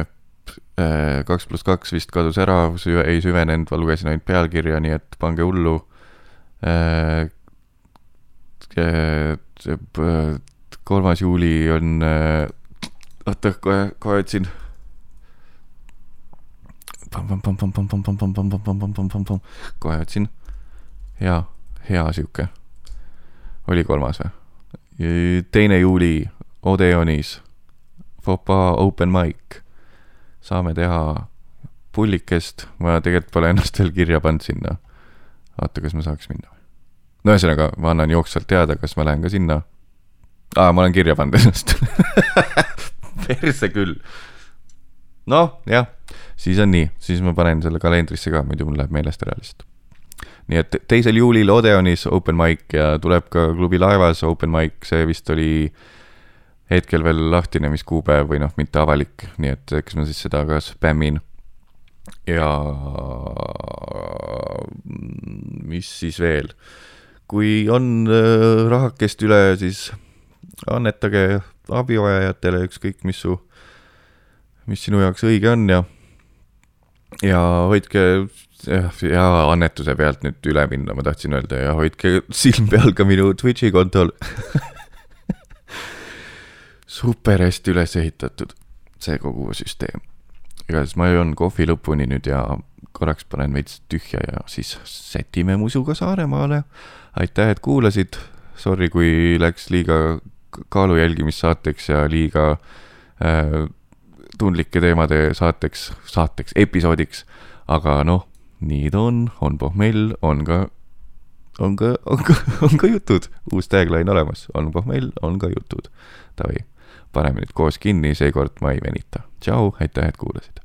äh, kaks pluss kaks vist kadus ära, ei süvenenud, ma lugesin ainult pealkirja, nii et pange hullu äh,. Kolmas juuli on, oota, kohe, kohe otsin kohe otsin. hea, hea sihuke. oli kolmas või? teine juuli Odeonis, Fopa open mic. saame teha pullikest, ma tegelikult pole ennast veel kirja pannud sinna. vaata, kas ma saaks minna? No ühesõnaga, ma annan jooksvalt teada, kas ma lähen ka sinna. aa, ma olen kirja pannud ennast (laughs) perse küll. noh, jah siis on nii, siis ma panen selle kalendrisse ka, muidu mul läheb meelest ära lihtsalt. nii et teisel juulil Odeonis open mic ja tuleb ka klubi laevas open mic, see vist oli hetkel veel lahtine, mis kuupäev või noh, mitte avalik, nii et eks ma siis seda ka spämmin. ja mis siis veel, kui on äh, rahakest üle, siis annetage abivajajatele, ükskõik mis su, mis sinu jaoks õige on ja ja hoidke jah, ja annetuse pealt nüüd üle minna, ma tahtsin öelda ja hoidke silm peal ka minu Twitch'i kontol (laughs) super hästi üles ehitatud, see kogu süsteem. Igatahes ma joon kohvi lõpuni nüüd ja korraks panen veits tühja ja siis sätime musuga Saaremaale. aitäh, et kuulasid. Sorry, kui läks liiga kaalu jälgimissaateks ja liiga äh, tundlike teemade saateks, saateks, episoodiks. aga noh, nii ta on, on pohmell, on ka, on ka, on ka, (laughs) on ka jutud, uus tagline olemas, on pohmell, on ka jutud. Davai, paneme nüüd koos kinni, seekord ma ei venita. tšau, aitäh, et kuulasid.